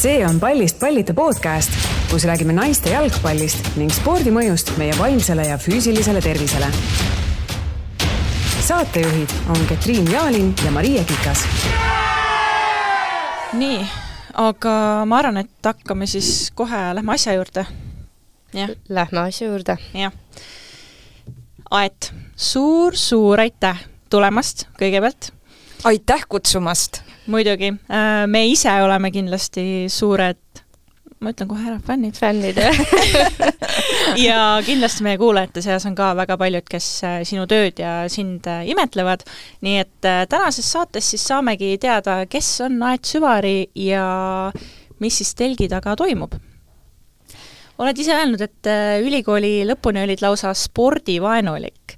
see on Pallist pallita podcast, kus räägime naiste jalgpallist ning spordi mõjust meie vaimsele ja füüsilisele tervisele. saatejuhid on Katriin Jaalin ja Maria Kikas. nii, aga ma arvan, et hakkame siis kohe, lähme asja juurde. jah, Lähme asja juurde. jah. Aet suur,, suur-suur aitäh tulemast kõigepealt aitäh kutsumast! muidugi, äh, me ise oleme kindlasti suured ma ütlen kohe ära, fännid. fännid, jah ja kindlasti meie kuulajate seas on ka väga paljud, kes äh, sinu tööd ja sind äh, imetlevad, nii et tänases saates siis saamegi teada, kes on Aet Süvari ja mis siis telgi taga toimub. oled ise öelnud, et ülikooli lõpuni olid lausa spordivaenulik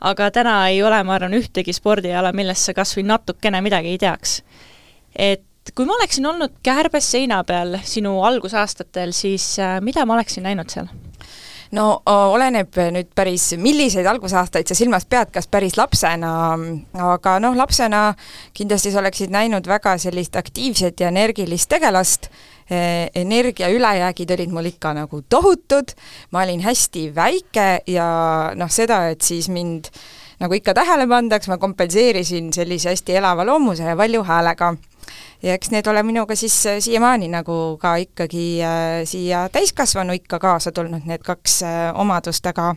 aga täna ei ole, ma arvan, ühtegi spordiala, millest sa kas või natukene midagi ei teaks. et kui ma oleksin olnud kärbes seina peal sinu algusaastatel, siis äh, mida ma oleksin näinud seal? no oleneb nüüd päris, milliseid algusaastaid sa silmas pead, kas päris lapsena, aga noh, lapsena kindlasti sa oleksid näinud väga sellist aktiivset ja energilist tegelast, energia ülejäägid olid mul ikka nagu tohutud, ma olin hästi väike ja noh, seda, et siis mind nagu ikka tähele pandaks, ma kompenseerisin sellise hästi elava loomuse ja valju häälega. ja eks need ole minuga siis äh, siiamaani nagu ka ikkagi äh, siia täiskasvanu ikka kaasa tulnud, need kaks äh, omadust, aga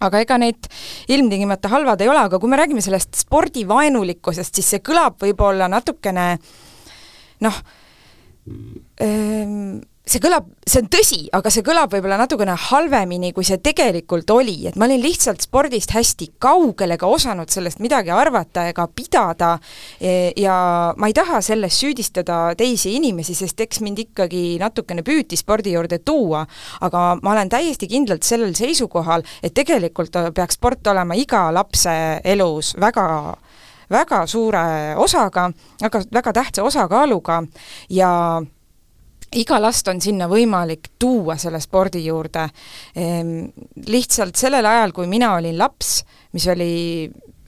aga ega need ilmtingimata halvad ei ole, aga kui me räägime sellest spordivaenulikkusest, siis see kõlab võib-olla natukene noh, see kõlab, see on tõsi, aga see kõlab võib-olla natukene halvemini, kui see tegelikult oli, et ma olin lihtsalt spordist hästi kaugel ega osanud sellest midagi arvata ega pidada. E, ja ma ei taha selles süüdistada teisi inimesi, sest eks mind ikkagi natukene püüti spordi juurde tuua, aga ma olen täiesti kindlalt sellel seisukohal, et tegelikult peaks sport olema iga lapse elus väga väga suure osaga, väga, väga tähtsa osakaaluga ja iga last on sinna võimalik tuua selle spordi juurde ehm,. Lihtsalt sellel ajal, kui mina olin laps, mis oli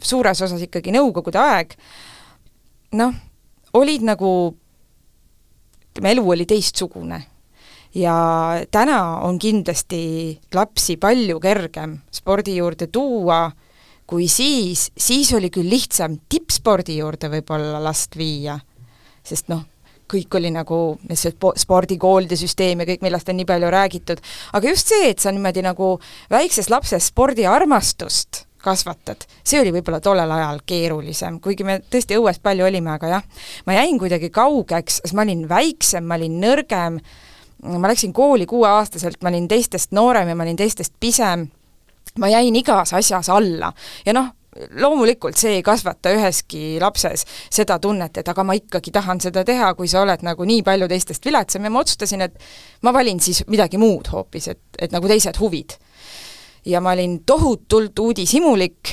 suures osas ikkagi Nõukogude aeg, noh, olid nagu, ütleme, elu oli teistsugune. ja täna on kindlasti lapsi palju kergem spordi juurde tuua, kui siis, siis oli küll lihtsam tippspordi juurde võib-olla last viia, sest noh, kõik oli nagu, spordikoolide süsteem ja kõik, millest on nii palju räägitud, aga just see, et sa niimoodi nagu väikses lapses spordiarmastust kasvatad, see oli võib-olla tollel ajal keerulisem, kuigi me tõesti õues palju olime, aga jah, ma jäin kuidagi kaugeks, sest ma olin väiksem, ma olin nõrgem, ma läksin kooli kuueaastaselt, ma olin teistest noorem ja ma olin teistest pisem ma jäin igas asjas alla. Ja noh, loomulikult see ei kasvata üheski lapses seda tunnet, et aga ma ikkagi tahan seda teha, kui sa oled nagu nii palju teistest viletsam. Ja ma otsustasin, et ma valin siis midagi muud hoopis, et, et nagu teised huvid. ja ma olin tohutult uudishimulik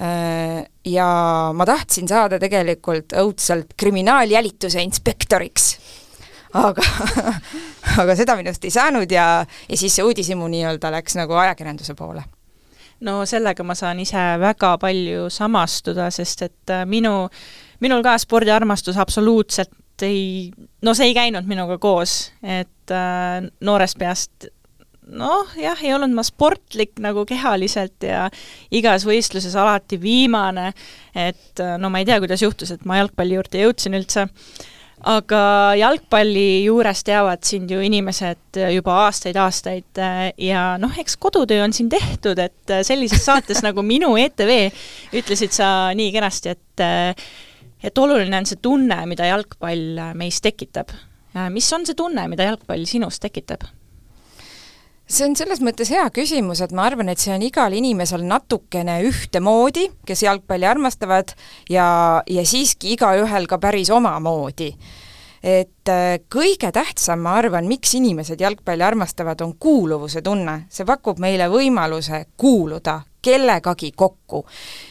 äh, ja ma tahtsin saada tegelikult õudselt kriminaaljälituse inspektoriks aga aga seda minust ei saanud ja, ja siis see uudishimu nii-öelda läks nagu ajakirjanduse poole. No sellega ma saan ise väga palju samastuda, sest et äh, minu, minul ka spordiarmastus absoluutselt ei, no see ei käinud minuga koos, et äh, noorest peast noh, jah, ei olnud ma sportlik nagu kehaliselt ja igas võistluses alati viimane, et äh, no ma ei tea, kuidas juhtus, et ma jalgpalli juurde jõudsin üldse aga jalgpalli juures teavad sind ju inimesed juba aastaid-aastaid äh, ja noh, eks kodutöö on siin tehtud, et äh, sellises saates nagu Minu ETV ütlesid sa nii kenasti, et äh, et oluline on see tunne, mida jalgpall meis tekitab. mis on see tunne, mida jalgpall sinus tekitab? See on selles mõttes hea küsimus, et ma arvan, et see on igal inimesel natukene ühtemoodi, kes jalgpalli armastavad, ja, ja siiski igaühel ka päris omamoodi. et äh, kõige tähtsam, ma arvan, miks inimesed jalgpalli armastavad, on kuuluvuse tunne. see pakub meile võimaluse kuuluda kellegagi kokku.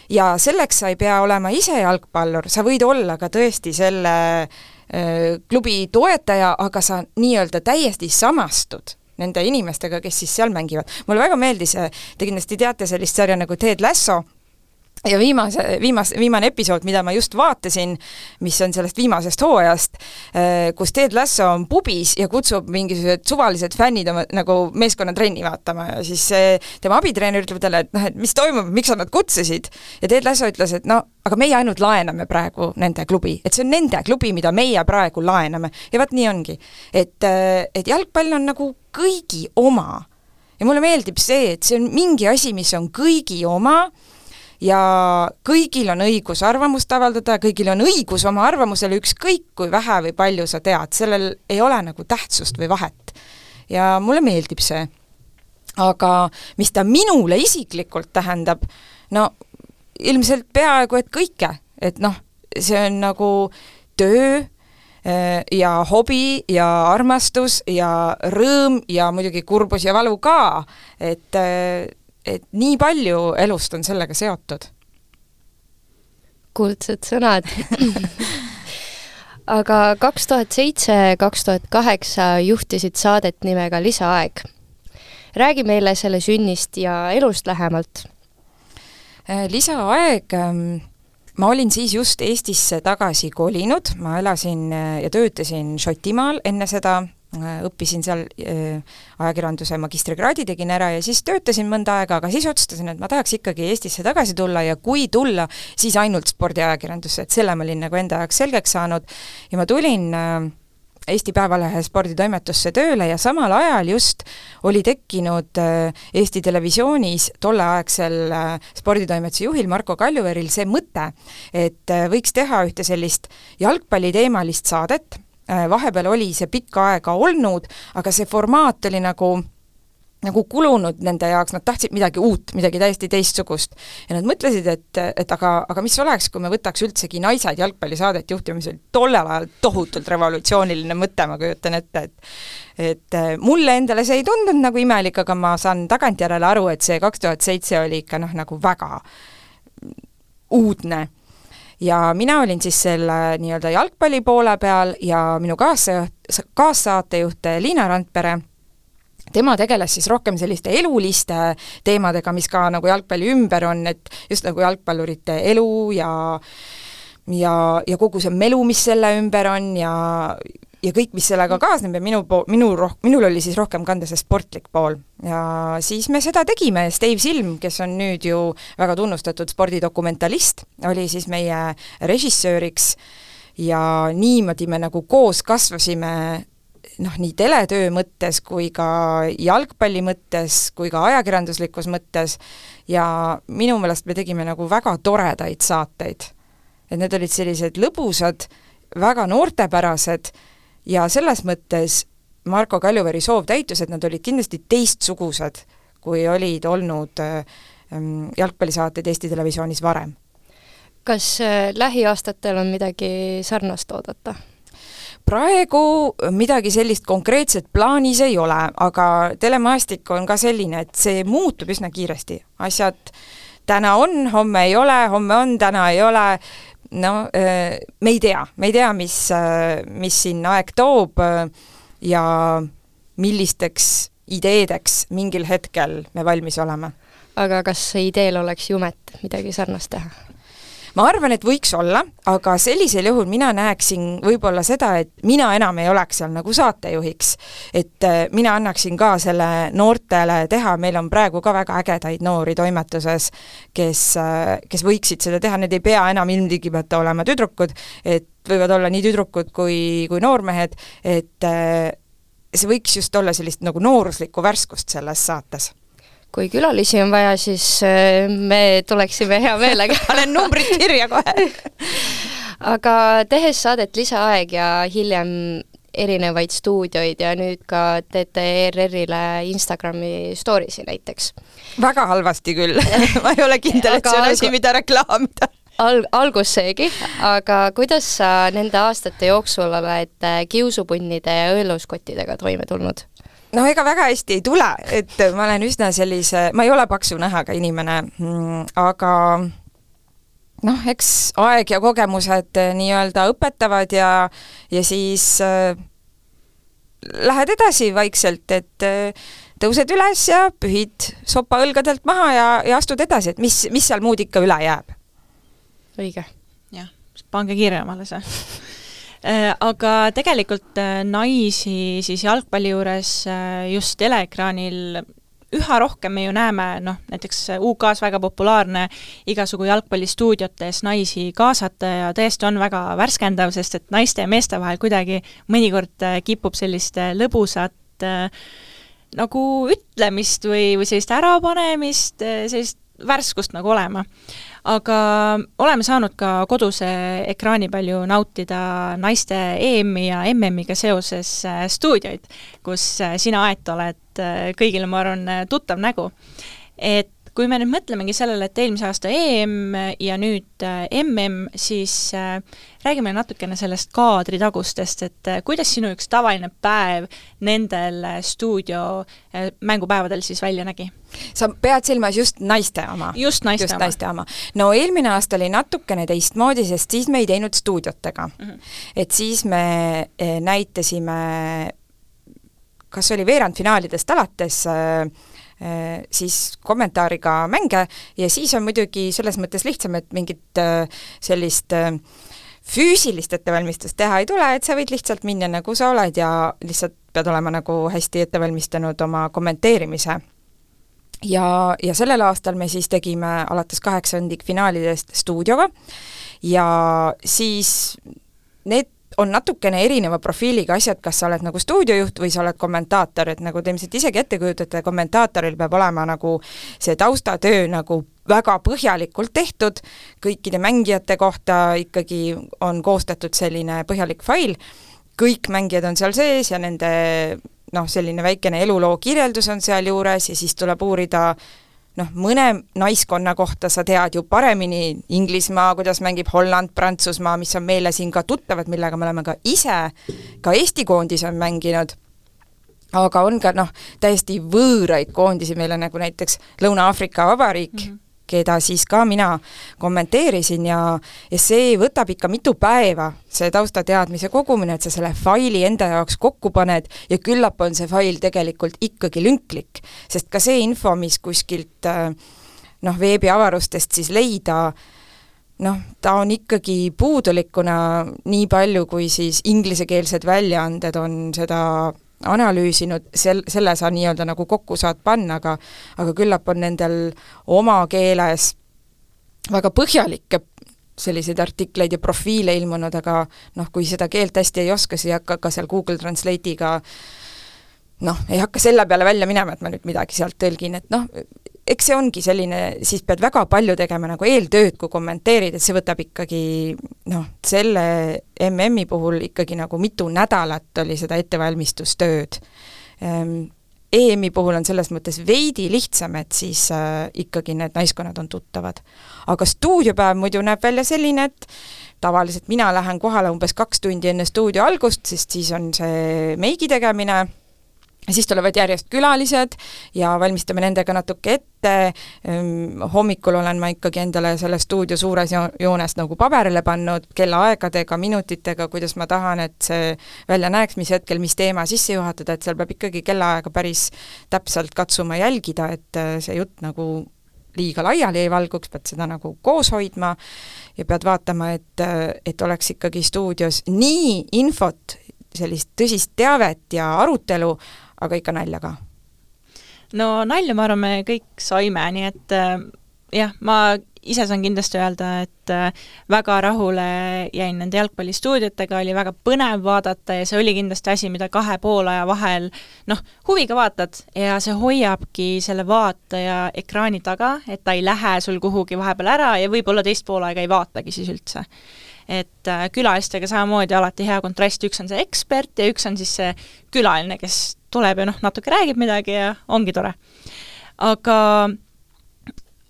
ja selleks sa ei pea olema ise jalgpallur, sa võid olla ka tõesti selle äh, klubi toetaja, aga sa nii-öelda täiesti samastud nende inimestega, kes siis seal mängivad. mulle väga meeldis, te kindlasti teate sellist sarja nagu Ted Lasso, ja viimase, viimase, viimane episood, mida ma just vaatasin, mis on sellest viimasest hooajast, äh, kus Ted Lasso on pubis ja kutsub mingisugused suvalised fännid oma nagu meeskonnatrenni vaatama ja siis tema abitreener ütleb talle, et noh, et mis toimub, miks sa nad kutsusid. ja Ted Lasso ütles, et no aga meie ainult laename praegu nende klubi, et see on nende klubi, mida meie praegu laename. ja vot nii ongi. et, äh, et jalgpall on nagu kõigi oma. ja mulle meeldib see, et see on mingi asi, mis on kõigi oma ja kõigil on õigus arvamust avaldada, kõigil on õigus oma arvamusele, ükskõik kui vähe või palju sa tead, sellel ei ole nagu tähtsust või vahet. ja mulle meeldib see. aga mis ta minule isiklikult tähendab, no ilmselt peaaegu et kõike, et noh, see on nagu töö ja hobi ja armastus ja rõõm ja muidugi kurbus ja valu ka, et eh, et nii palju elust on sellega seotud. kuldsed sõnad aga kaks tuhat seitse, kaks tuhat kaheksa juhtisid saadet nimega Lisaaeg. räägi meile selle sünnist ja elust lähemalt. Äh, lisaaeg ähm, ma olin siis just Eestisse tagasi kolinud, ma elasin äh, ja töötasin Šotimaal enne seda. Äh, õppisin seal äh, ajakirjanduse magistrikraadi tegin ära ja siis töötasin mõnda aega, aga siis otsustasin, et ma tahaks ikkagi Eestisse tagasi tulla ja kui tulla, siis ainult spordiajakirjandusse, et selle ma olin nagu enda jaoks selgeks saanud. Ja ma tulin äh, Eesti Päevalehe sporditoimetusse tööle ja samal ajal just oli tekkinud Eesti Televisioonis tolleaegsel sporditoimetuse juhil Marko Kaljuveeril see mõte, et võiks teha ühte sellist jalgpalliteemalist saadet, Äh, vahepeal oli see pikka aega olnud, aga see formaat oli nagu nagu kulunud nende jaoks, nad tahtsid midagi uut, midagi täiesti teistsugust. ja nad mõtlesid, et, et aga, aga mis oleks, kui me võtaks üldsegi naised jalgpallisaadet juhtima, mis oli tollel ajal tohutult revolutsiooniline mõte, ma kujutan ette, et et äh, mulle endale see ei tundunud nagu imelik, aga ma saan tagantjärele aru, et see kaks tuhat seitse oli ikka noh, nagu väga uudne ja mina olin siis selle nii-öelda jalgpalli poole peal ja minu kaassajuht, kaassaatejuht Liina Randpere, tema tegeles siis rohkem selliste eluliste teemadega, mis ka nagu jalgpalli ümber on, et just nagu jalgpallurite elu ja ja, ja kogu see melu, mis selle ümber on ja ja kõik, mis sellega kaasneb. Ja minu po-, minu roh-, minul oli siis rohkem kanda see sportlik pool. ja siis me seda tegime, Steve Silm, kes on nüüd ju väga tunnustatud spordidokumentalist, oli siis meie režissööriks. Ja niimoodi me nagu koos kasvasime noh, nii teletöö mõttes kui ka jalgpalli mõttes kui ka ajakirjanduslikus mõttes ja minu meelest me tegime nagu väga toredaid saateid. et need olid sellised lõbusad, väga noortepärased ja selles mõttes Marko Kaljuveeri soov täitus, et nad olid kindlasti teistsugused, kui olid olnud ähm, jalgpallisaated Eesti Televisioonis varem. kas äh, lähiaastatel on midagi sarnast oodata? Praegu midagi sellist konkreetset plaanis ei ole, aga telemaastik on ka selline, et see muutub üsna kiiresti, asjad täna on, homme ei ole, homme on, täna ei ole, no äh, me ei tea, me ei tea, mis, äh, mis siin aeg toob äh, ja millisteks ideedeks mingil hetkel me valmis oleme. aga kas ideel oleks jumet midagi sarnast teha? Ma arvan, et võiks olla, aga sellisel juhul mina näeksin võib-olla seda, et mina enam ei oleks seal nagu saatejuhiks. et äh, mina annaksin ka selle noortele teha, meil on praegu ka väga ägedaid noori toimetuses, kes, äh, kes võiksid seda teha, need ei pea enam ilmtingimata olema tüdrukud, et võivad olla nii tüdrukud kui, kui noormehed, et äh, see võiks just olla sellist nagu nooruslikku värskust selles saates kui külalisi on vaja, siis äh, me tuleksime hea meelega. Panen numbrid kirja kohe. Aga tehes saadet Lisaaeg ja hiljem erinevaid stuudioid ja nüüd ka teete ERR-ile Instagrami stories'i näiteks. väga halvasti küll. Ma ei ole kindel, et see on asi, mida reklaamida. Al-, algus seegi, aga kuidas sa nende aastate jooksul oled äh, kiusupunnide ja õeluskottidega toime tulnud? No ega väga hästi ei tule, et ma olen üsna sellise, ma ei ole paksu nähaga inimene, mm, aga noh, eks aeg ja kogemused eh, nii-öelda õpetavad ja, ja siis äh, lähed edasi vaikselt, et äh, tõused üles ja pühid sopa õlgadelt maha ja, ja astud edasi, et mis, mis seal muud ikka üle jääb. õige. jah, pange kirja omale see aga tegelikult äh, naisi siis jalgpalli juures äh, just teleekraanil üha rohkem me ju näeme, noh, näiteks UK-s väga populaarne igasugu jalgpallistuudiotes naisi kaasata ja tõesti on väga värskendav, sest et naiste ja meeste vahel kuidagi mõnikord kipub sellist lõbusat nagu ütlemist või, või sellist ärapanemist, sellist värskust nagu olema aga oleme saanud ka koduse ekraani palju nautida naiste EM-i ja MM-iga seoses äh, stuudioid, kus äh, sina, Aet, oled äh, kõigile, ma arvan, tuttav nägu. et kui me nüüd mõtlemegi sellele, et eelmise aasta EM ja nüüd MM, siis räägime natukene sellest kaadritagustest, et kuidas sinu üks tavaline päev nendel stuudio mängupäevadel siis välja nägi? sa pead silmas just naiste oma? just naiste just oma. naiste oma. no eelmine aasta oli natukene teistmoodi, sest siis me ei teinud stuudiotega mm. -hmm. et siis me näitasime, kas oli veerandfinaalidest alates äh, siis kommentaariga mänge. Ja siis on muidugi selles mõttes lihtsam, et mingit sellist füüsilist ettevalmistust teha ei tule, et sa võid lihtsalt minna, nagu sa oled ja lihtsalt pead olema nagu hästi ette valmistanud oma kommenteerimise. Ja, ja sellel aastal me siis tegime alates kaheksandikfinaalidest stuudioga. Ja siis need on natukene erineva profiiliga asjad, kas sa oled nagu stuudiojuht või sa oled kommentaator, et nagu te ilmselt isegi ette kujutate, kommentaatoril peab olema nagu see taustatöö nagu väga põhjalikult tehtud, kõikide mängijate kohta ikkagi on koostatud selline põhjalik fail, kõik mängijad on seal sees ja nende noh, selline väikene eluloo kirjeldus on sealjuures ja siis tuleb uurida noh, mõne naiskonna kohta sa tead ju paremini, Inglismaa, kuidas mängib Holland, Prantsusmaa, mis on meile siin ka tuttavad, millega me oleme ka ise, ka Eesti koondis on mänginud, aga on ka noh, täiesti võõraid koondisi meile, nagu näiteks Lõuna-Aafrika Vabariik mm, -hmm keda siis ka mina kommenteerisin ja, ja see võtab ikka mitu päeva, see taustateadmise kogumine, et sa selle faili enda jaoks kokku paned ja küllap on see fail tegelikult ikkagi lünklik. sest ka see info, mis kuskilt äh, noh, veebiavarustest siis leida, noh, ta on ikkagi puudulikuna nii palju, kui siis inglisekeelsed väljaanded on seda analüüsinud, sel, selle sa nii-öelda nagu kokku saad panna, aga aga küllap on nendel oma keeles väga põhjalikke selliseid artikleid ja profiile ilmunud, aga noh, kui seda keelt hästi ei oska, siis ei hakka ka seal Google Translate'iga noh, ei hakka selle peale välja minema, et ma nüüd midagi sealt tõlgin, et noh, eks see ongi selline, siis pead väga palju tegema nagu eeltööd, kui kommenteerid, et see võtab ikkagi noh, selle MM-i puhul ikkagi nagu mitu nädalat oli seda ettevalmistustööd EM-i puhul on selles mõttes veidi lihtsam, et siis äh, ikkagi need naiskonnad on tuttavad. aga stuudiopäev muidu näeb välja selline, et tavaliselt mina lähen kohale umbes kaks tundi enne stuudio algust, sest siis on see meigi tegemine, siis tulevad järjest külalised ja valmistame nendega natuke ette, ehm, hommikul olen ma ikkagi endale selle stuudio suures joones nagu paberile pannud kellaaegadega, minutitega, kuidas ma tahan, et see välja näeks, mis hetkel, mis teema sisse juhatada, et seal peab ikkagi kellaaega päris täpselt katsuma jälgida, et äh, see jutt nagu liiga laiali ei valguks, pead seda nagu koos hoidma ja pead vaatama, et, äh, et oleks ikkagi stuudios nii infot, sellist tõsist teavet ja arutelu, aga ikka nalja ka. no nalja, ma arvan, me kõik saime, nii et äh, jah, ma ise saan kindlasti öelda, et äh, väga rahule jäin nende jalgpallistuudiotega, oli väga põnev vaadata ja see oli kindlasti asi, mida kahe poolaja vahel noh, huviga vaatad ja see hoiabki selle vaataja ekraani taga, et ta ei lähe sul kuhugi vahepeal ära ja võib-olla teist poolaega ei vaatagi siis üldse et äh, külalistega samamoodi alati hea kontrast, üks on see ekspert ja üks on siis see külaline, kes tuleb ja noh, natuke räägib midagi ja ongi tore. aga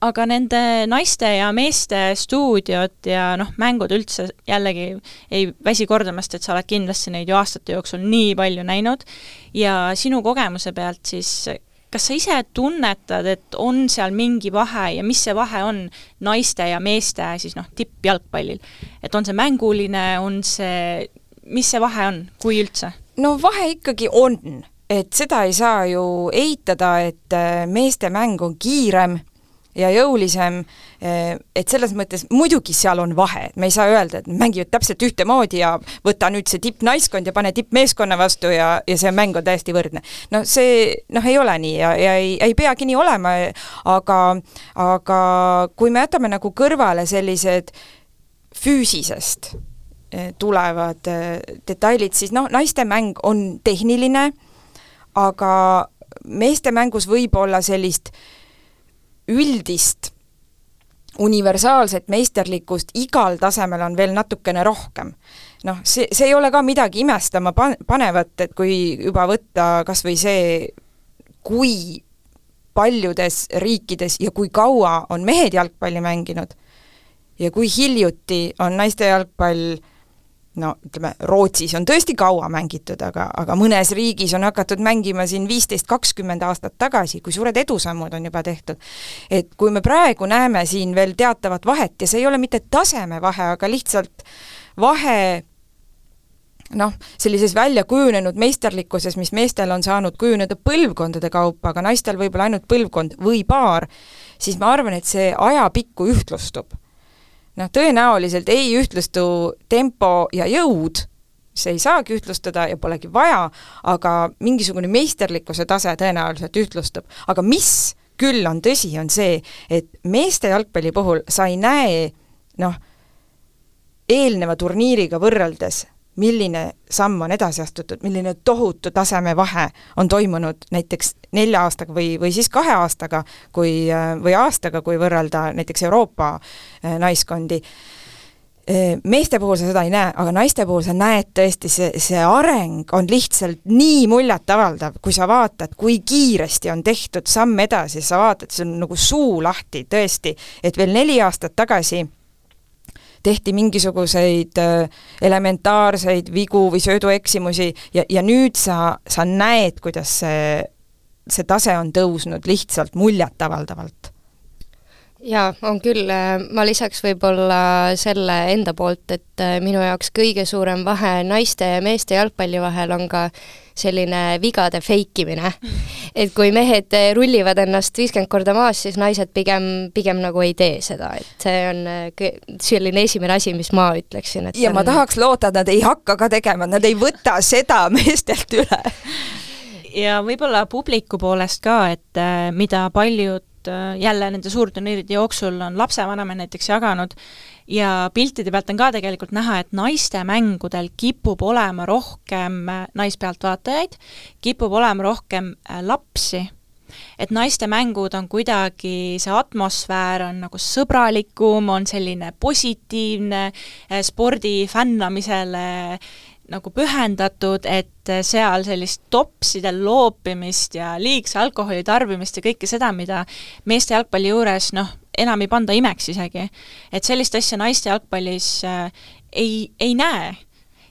aga nende naiste ja meeste stuudiod ja noh, mängud üldse jällegi ei väsi kordamast, et sa oled kindlasti neid ju aastate jooksul nii palju näinud ja sinu kogemuse pealt siis kas sa ise tunnetad, et on seal mingi vahe ja mis see vahe on naiste ja meeste siis noh, tippjalgpallil? et on see mänguline, on see, mis see vahe on, kui üldse? no vahe ikkagi on, et seda ei saa ju eitada, et äh, meeste mäng on kiirem ja jõulisem, äh, et selles mõttes muidugi seal on vahe, et me ei saa öelda, et mängivad täpselt ühtemoodi ja võta nüüd see tippnaiskond ja pane tippmeeskonna vastu ja, ja see mäng on täiesti võrdne. no see noh, ei ole nii ja, ja ei, ei peagi nii olema, aga aga kui me jätame nagu kõrvale sellised füüsisest äh, tulevad detailid, siis noh, naiste mäng on tehniline aga meeste mängus võib olla sellist üldist universaalset meisterlikkust igal tasemel on veel natukene rohkem. noh, see, see ei ole ka midagi imestama pan-, panevat, et kui juba võtta kas või see, kui paljudes riikides ja kui kaua on mehed jalgpalli mänginud ja kui hiljuti on naiste jalgpall no ütleme, Rootsis on tõesti kaua mängitud, aga, aga mõnes riigis on hakatud mängima siin viisteist, kakskümmend aastat tagasi, kui suured edusammud on juba tehtud. et kui me praegu näeme siin veel teatavat vahet ja see ei ole mitte tasemevahe, aga lihtsalt vahe noh, sellises välja kujunenud meisterlikkuses, mis meestel on saanud kujuneda põlvkondade kaupa, aga naistel võib-olla ainult põlvkond või paar, siis ma arvan, et see ajapikku ühtlustub noh, tõenäoliselt ei ühtlustu tempo ja jõud, see ei saagi ühtlustada ja polegi vaja, aga mingisugune meisterlikkuse tase tõenäoliselt ühtlustub. aga mis küll on tõsi, on see, et meeste jalgpalli puhul sa ei näe noh, eelneva turniiriga võrreldes milline samm on edasi astutud, milline tohutu tasemevahe on toimunud näiteks nelja aastaga või, või siis kahe aastaga, kui, või aastaga, kui võrrelda näiteks Euroopa eh, naiskondi. Eh, meeste puhul sa seda ei näe, aga naiste puhul sa näed tõesti, see, see areng on lihtsalt nii muljetavaldav, kui sa vaatad, kui kiiresti on tehtud samm edasi, sa vaatad, see on nagu suu lahti tõesti, et veel neli aastat tagasi tehti mingisuguseid äh, elementaarseid vigu või söödueksimusi ja, ja nüüd sa, sa näed, kuidas see, see tase on tõusnud lihtsalt muljetavaldavalt jaa, on küll, ma lisaks võib-olla selle enda poolt, et äh, minu jaoks kõige suurem vahe naiste ja meeste jalgpalli vahel on ka selline vigade feikimine. et kui mehed rullivad ennast viiskümmend korda maas, siis naised pigem, pigem nagu ei tee seda, et see on äh, selline esimene asi, mis ma ütleksin, et ja on... ma tahaks loota, et nad ei hakka ka tegema, nad ei võta seda meestelt üle ja võib-olla publiku poolest ka, et äh, mida paljud äh, jälle nende suurturniiride jooksul on lapsevanemad näiteks jaganud, ja piltide pealt on ka tegelikult näha, et naiste mängudel kipub olema rohkem äh, naispealtvaatajaid, kipub olema rohkem äh, lapsi, et naiste mängud on kuidagi, see atmosfäär on nagu sõbralikum, on selline positiivne, spordi fännamisele nagu pühendatud, et seal sellist topside loopimist ja liigse alkoholi tarbimist ja kõike seda, mida meeste jalgpalli juures noh, enam ei panda imeks isegi. et sellist asja naiste jalgpallis äh, ei, ei näe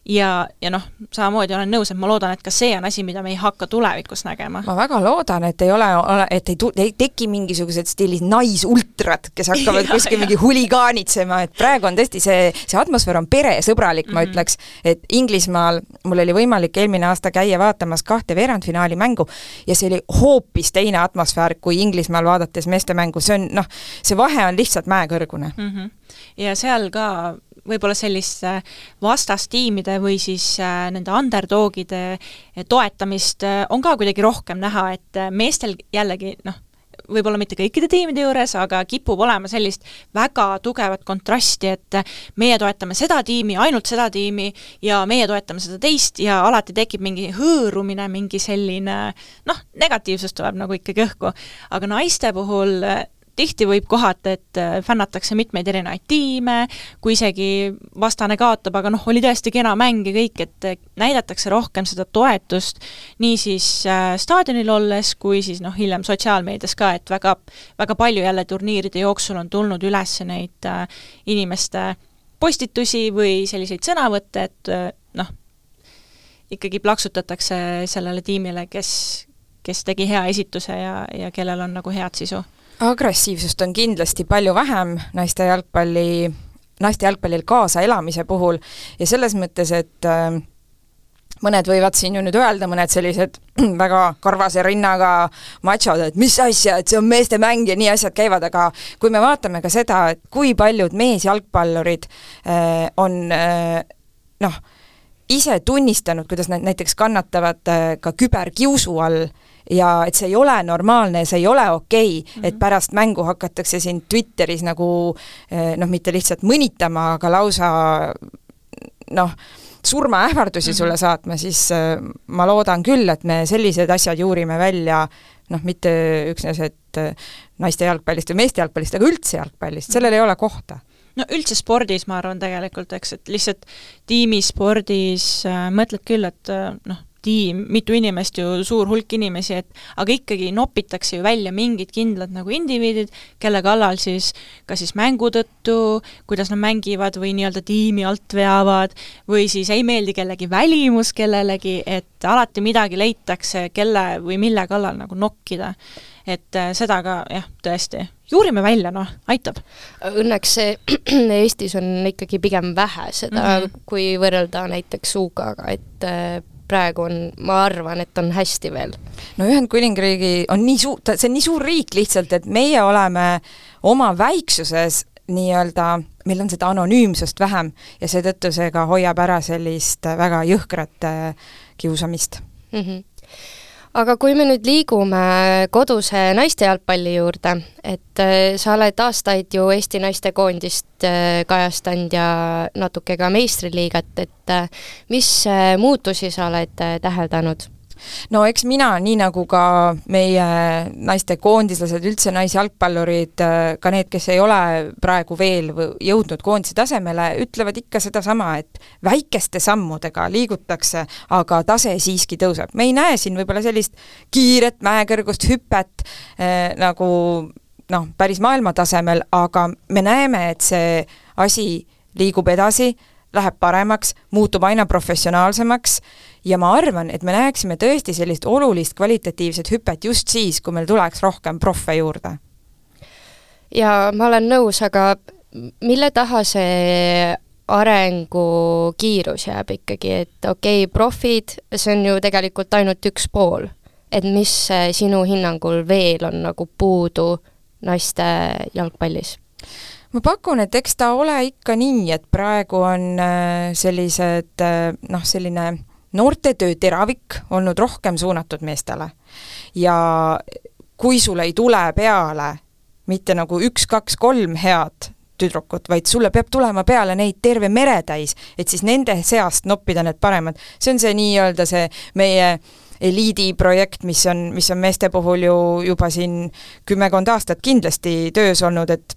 ja, ja noh, samamoodi olen nõus, et ma loodan, et ka see on asi, mida me ei hakka tulevikus nägema. ma väga loodan, et ei ole, et ei tu-, ei teki mingisugused stiilis naisultrad, kes hakkavad kuskil mingi huligaanitsema, et praegu on tõesti see, see atmosfäär on peresõbralik mm, -hmm. ma mhm. ütleks, et Inglismaal mul oli võimalik eelmine aasta käia vaatamas kahte veerandfinaali mängu ja see oli hoopis teine atmosfäär kui Inglismaal vaadates meeste mängu, see on noh, see vahe on lihtsalt mäekõrgune mm. -hmm. ja seal ka võib-olla selliste vastastiimide või siis äh, nende underdogide äh, toetamist äh, on ka kuidagi rohkem näha, et meestel jällegi noh, võib-olla mitte kõikide tiimide juures, aga kipub olema sellist väga tugevat kontrasti, et meie toetame seda tiimi, ainult seda tiimi ja meie toetame seda teist ja alati tekib mingi hõõrumine, mingi selline noh, negatiivsus tuleb nagu ikkagi õhku. aga naiste puhul tihti võib kohata, et äh, fännatakse mitmeid erinevaid tiime, kui isegi vastane kaotab, aga noh, oli tõesti kena mäng ja kõik, et äh, näidatakse rohkem seda toetust nii siis äh, staadionil olles, kui siis noh, hiljem sotsiaalmeedias ka, et väga, väga palju jälle turniiride jooksul on tulnud üles neid inimeste postitusi või selliseid sõnavõtte, et noh, ikkagi plaksutatakse sellele tiimile, kes, kes tegi hea esituse ja, ja kellel on nagu head sisu agressiivsust on kindlasti palju vähem naiste jalgpalli, naiste jalgpallil kaasaelamise puhul. Ja selles mõttes, et äh, mõned võivad siin ju nüüd öelda, mõned sellised väga karvase rinnaga machod, et mis asja, et see on meeste mäng ja nii asjad käivad, aga kui me vaatame ka seda, et kui paljud meesjalgpallurid äh, on äh, noh, ise tunnistanud, kuidas nad näiteks kannatavad äh, ka küberkiusu all ja et see ei ole normaalne, see ei ole okei okay, mm, -hmm. et pärast mängu hakatakse sind Twitteris nagu äh, noh, mitte lihtsalt mõnitama, aga lausa noh, surmaähvardusi mm -hmm. sulle saatma, siis äh, ma loodan küll, et me sellised asjad juurime välja noh, mitte üksnes, et äh, naiste jalgpallist või meeste jalgpallist, aga üldse jalgpallist, sellel ei ole kohta no üldse spordis, ma arvan tegelikult, eks, et lihtsalt tiimispordis äh, mõtled küll, et äh, noh, tiim, mitu inimest ju, suur hulk inimesi, et aga ikkagi nopitakse ju välja mingid kindlad nagu indiviidid, kelle kallal siis kas siis mängu tõttu, kuidas nad mängivad või nii-öelda tiimi alt veavad, või siis ei meeldi kellegi välimus kellelegi, et alati midagi leitakse, kelle või mille kallal nagu nokkida. et äh, seda ka jah, tõesti, juurime välja, noh, aitab. Õnneks Eestis on ikkagi pigem vähe seda mm, -hmm. kui võrrelda näiteks UK-ga, et äh, praegu on, ma arvan, et on hästi veel. no Ühendkuningriigi on nii suur, see on nii suur riik lihtsalt, et meie oleme oma väiksuses nii-öelda, meil on seda anonüümsust vähem ja seetõttu see ka hoiab ära sellist väga jõhkrat äh, kiusamist mm. -hmm aga kui me nüüd liigume koduse naiste jalgpalli juurde, et äh, sa oled aastaid ju Eesti naistekoondist äh, kajastanud ja natuke ka meistriliigat, et äh, mis muutusi sa oled täheldanud? No eks mina, nii nagu ka meie naistekoondislased, üldse naisjalgpallurid, ka need, kes ei ole praegu veel jõudnud koondise tasemele, ütlevad ikka sedasama, et väikeste sammudega liigutakse, aga tase siiski tõuseb. me ei näe siin võib-olla sellist kiiret mäekõrgust hüpet äh, nagu noh, päris maailma tasemel, aga me näeme, et see asi liigub edasi, läheb paremaks, muutub aina professionaalsemaks ja ma arvan, et me näeksime tõesti sellist olulist kvalitatiivset hüpet just siis, kui meil tuleks rohkem proffe juurde. ja ma olen nõus, aga mille taha see arengukiirus jääb ikkagi, et okei okay,, profid, see on ju tegelikult ainult üks pool. et mis sinu hinnangul veel on nagu puudu naiste jalgpallis? Ma pakun, et eks ta ole ikka nii, et praegu on äh, sellised äh, noh, selline noortetöö teravik olnud rohkem suunatud meestele. ja kui sul ei tule peale mitte nagu üks, kaks, kolm head tüdrukut, vaid sulle peab tulema peale neid terve meretäis, et siis nende seast noppida need paremad. see on see nii-öelda see meie eliidiprojekt, mis on, mis on meeste puhul ju juba siin kümmekond aastat kindlasti töös olnud, et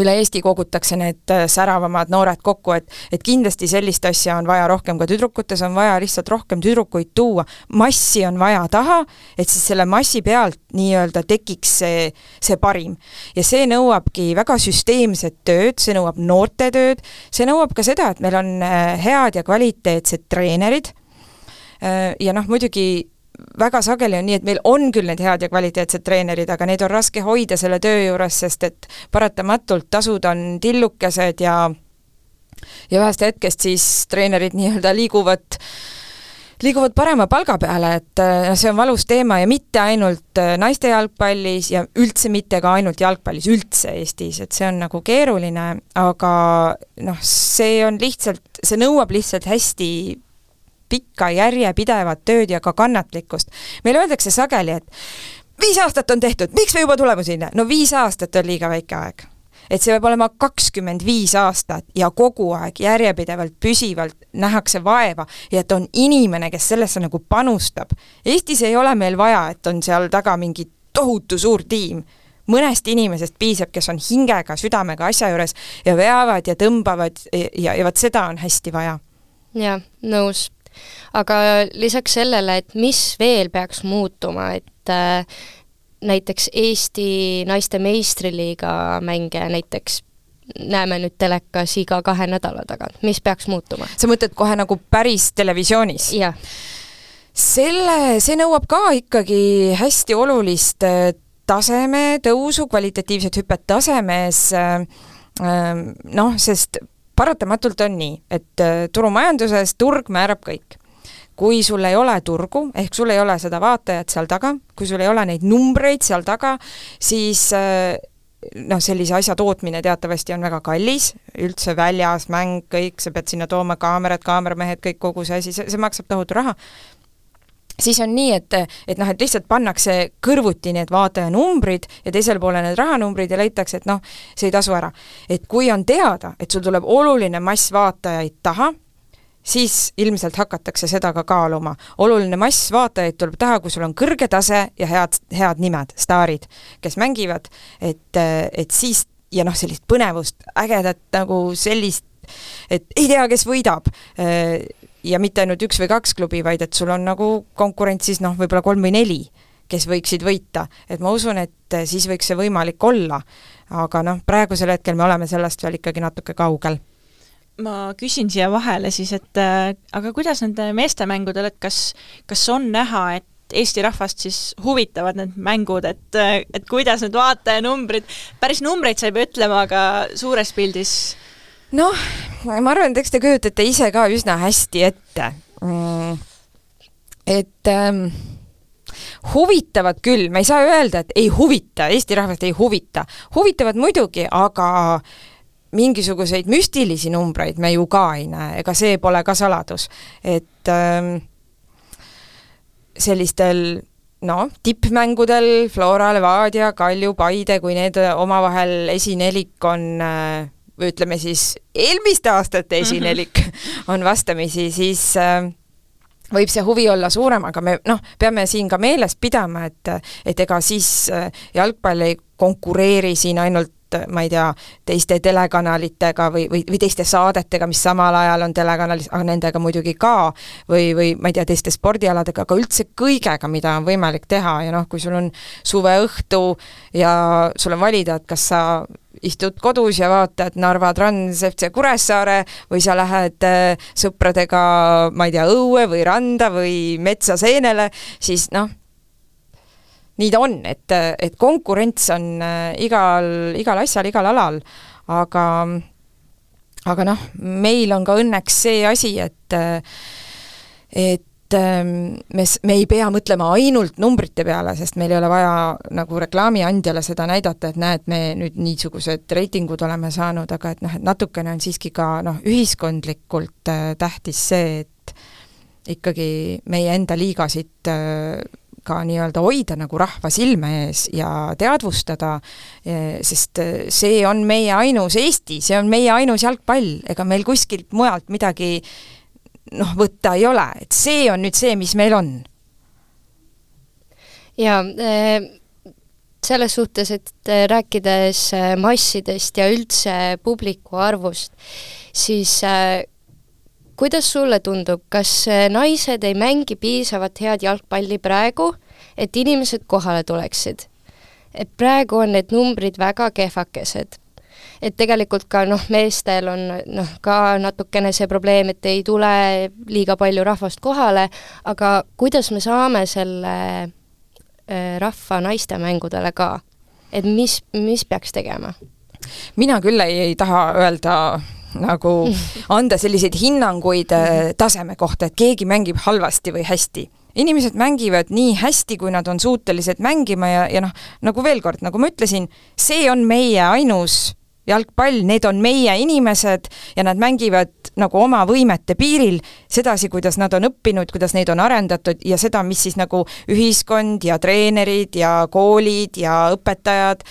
üle Eesti kogutakse need äh, säravamad noored kokku, et et kindlasti sellist asja on vaja rohkem ka tüdrukutes, on vaja lihtsalt rohkem tüdrukuid tuua, massi on vaja taha, et siis selle massi pealt nii-öelda tekiks see, see parim. ja see nõuabki väga süsteemset tööd, see nõuab noorte tööd, see nõuab ka seda, et meil on äh, head ja kvaliteetsed treenerid, äh, ja noh, muidugi väga sageli on nii, et meil on küll need head ja kvaliteetsed treenerid, aga neid on raske hoida selle töö juures, sest et paratamatult tasud on tillukesed ja ja ühest hetkest siis treenerid nii-öelda liiguvad liiguvad parema palga peale, et noh, see on valus teema ja mitte ainult äh, naiste jalgpallis ja üldse mitte ka ainult jalgpallis, üldse Eestis, et see on nagu keeruline, aga noh, see on lihtsalt, see nõuab lihtsalt hästi pikka järjepidevat tööd ja ka kannatlikkust. meile öeldakse sageli, et viis aastat on tehtud, miks me juba tulemusi ei näe? no viis aastat on liiga väike aeg. et see peab olema kakskümmend viis aastat ja kogu aeg järjepidevalt, püsivalt nähakse vaeva ja et on inimene, kes sellesse nagu panustab. Eestis ei ole meil vaja, et on seal taga mingi tohutu suur tiim mõnest inimesest piisab, kes on hingega, südamega asja juures ja veavad ja tõmbavad ja, ja, ja vot seda on hästi vaja. jah, nõus aga lisaks sellele, et mis veel peaks muutuma, et äh, näiteks Eesti naiste meistriliiga mänge näiteks näeme nüüd telekas iga kahe nädala tagant, mis peaks muutuma? sa mõtled kohe nagu päris televisioonis? jah. selle, see nõuab ka ikkagi hästi olulist äh, taseme tõusu, kvalitatiivset hüpet tasemes, äh, äh, noh, sest paratamatult on nii, et äh, turumajanduses turg määrab kõik. kui sul ei ole turgu, ehk sul ei ole seda vaatajat seal taga, kui sul ei ole neid numbreid seal taga, siis äh, noh, sellise asja tootmine teatavasti on väga kallis, üldse väljas, mäng, kõik, sa pead sinna tooma kaamerad, kaameramehed, kõik, kogu see asi, see, see maksab tohutu raha siis on nii, et, et noh, et lihtsalt pannakse kõrvuti need vaatajanumbrid ja teisel poole need rahanumbrid ja leitakse, et noh, see ei tasu ära. et kui on teada, et sul tuleb oluline mass vaatajaid taha, siis ilmselt hakatakse seda ka kaaluma. oluline mass vaatajaid tuleb taha, kui sul on kõrge tase ja head, head nimed, staarid, kes mängivad, et, et siis ja noh, sellist põnevust, ägedat nagu sellist, et ei tea, kes võidab ja mitte ainult üks või kaks klubi, vaid et sul on nagu konkurentsis noh, võib-olla kolm või neli, kes võiksid võita. et ma usun, et siis võiks see võimalik olla. aga noh, praegusel hetkel me oleme sellest veel ikkagi natuke kaugel ma küsin siia vahele siis, et äh, aga kuidas nende meestemängudel, et kas, kas on näha, et Eesti rahvast siis huvitavad need mängud, et, et kuidas need vaatajanumbrid, päris numbreid sa ei pea ütlema, aga suures pildis noh, ma arvan, et eks te kujutate ise ka üsna hästi ette mm,. et ähm, huvitavad küll, me ei saa öelda, et ei huvita, Eesti rahvast ei huvita. huvitavad muidugi, aga mingisuguseid müstilisi numbreid me ju ka ei näe, ega see pole ka saladus. et ähm, sellistel noh, tippmängudel Flora, Levadia, Kalju, Paide, kui need omavahel esinelik on äh, või ütleme siis eelmiste aastate esinelik mm -hmm. on vastamisi, siis äh, võib see huvi olla suurem, aga me noh, peame siin ka meeles pidama, et et ega siis äh, jalgpall ei konkureeri siin ainult ma ei tea, teiste telekanalitega või, või, või teiste saadetega, mis samal ajal on telekanalis, aga nendega muidugi ka, või, või ma ei tea, teiste spordialadega, aga üldse kõigega, mida on võimalik teha ja noh, kui sul on suveõhtu ja sul on valida, et kas sa istud kodus ja vaatad Narva Trans FC Kuressaare või sa lähed äh, sõpradega, ma ei tea, õue või randa või metsa seenele, siis noh, nii ta on, et, et konkurents on äh, igal, igal asjal, igal alal, aga aga noh, meil on ka õnneks see asi, et et ähm, me, me ei pea mõtlema ainult numbrite peale, sest meil ei ole vaja nagu reklaamiandjale seda näidata, et näed, me nüüd niisugused reitingud oleme saanud, aga et noh, et natukene on siiski ka noh, ühiskondlikult äh, tähtis see, et ikkagi meie enda liigasid äh, ka nii-öelda hoida nagu rahva silme ees ja teadvustada, äh, sest äh, see on meie ainus Eesti, see on meie ainus jalgpall, ega meil kuskilt mujalt midagi noh, võtta ei ole, et see on nüüd see, mis meil on. jaa äh,, selles suhtes, et rääkides massidest ja üldse publiku arvust, siis kuidas sulle tundub, kas äh, naised ei mängi piisavalt head jalgpalli praegu, et inimesed kohale tuleksid? et praegu on need numbrid väga kehvakesed et tegelikult ka noh, meestel on noh, ka natukene see probleem, et ei tule liiga palju rahvast kohale, aga kuidas me saame selle äh, rahva naistemängudele ka? et mis, mis peaks tegema? mina küll ei, ei taha öelda nagu anda selliseid hinnanguid äh, taseme kohta, et keegi mängib halvasti või hästi inimesed mängivad nii hästi, kui nad on suutelised mängima ja, ja noh, nagu veel kord, nagu ma ütlesin, see on meie ainus jalgpall, need on meie inimesed ja nad mängivad nagu oma võimete piiril sedasi, kuidas nad on õppinud, kuidas neid on arendatud ja seda, mis siis nagu ühiskond ja treenerid ja koolid ja õpetajad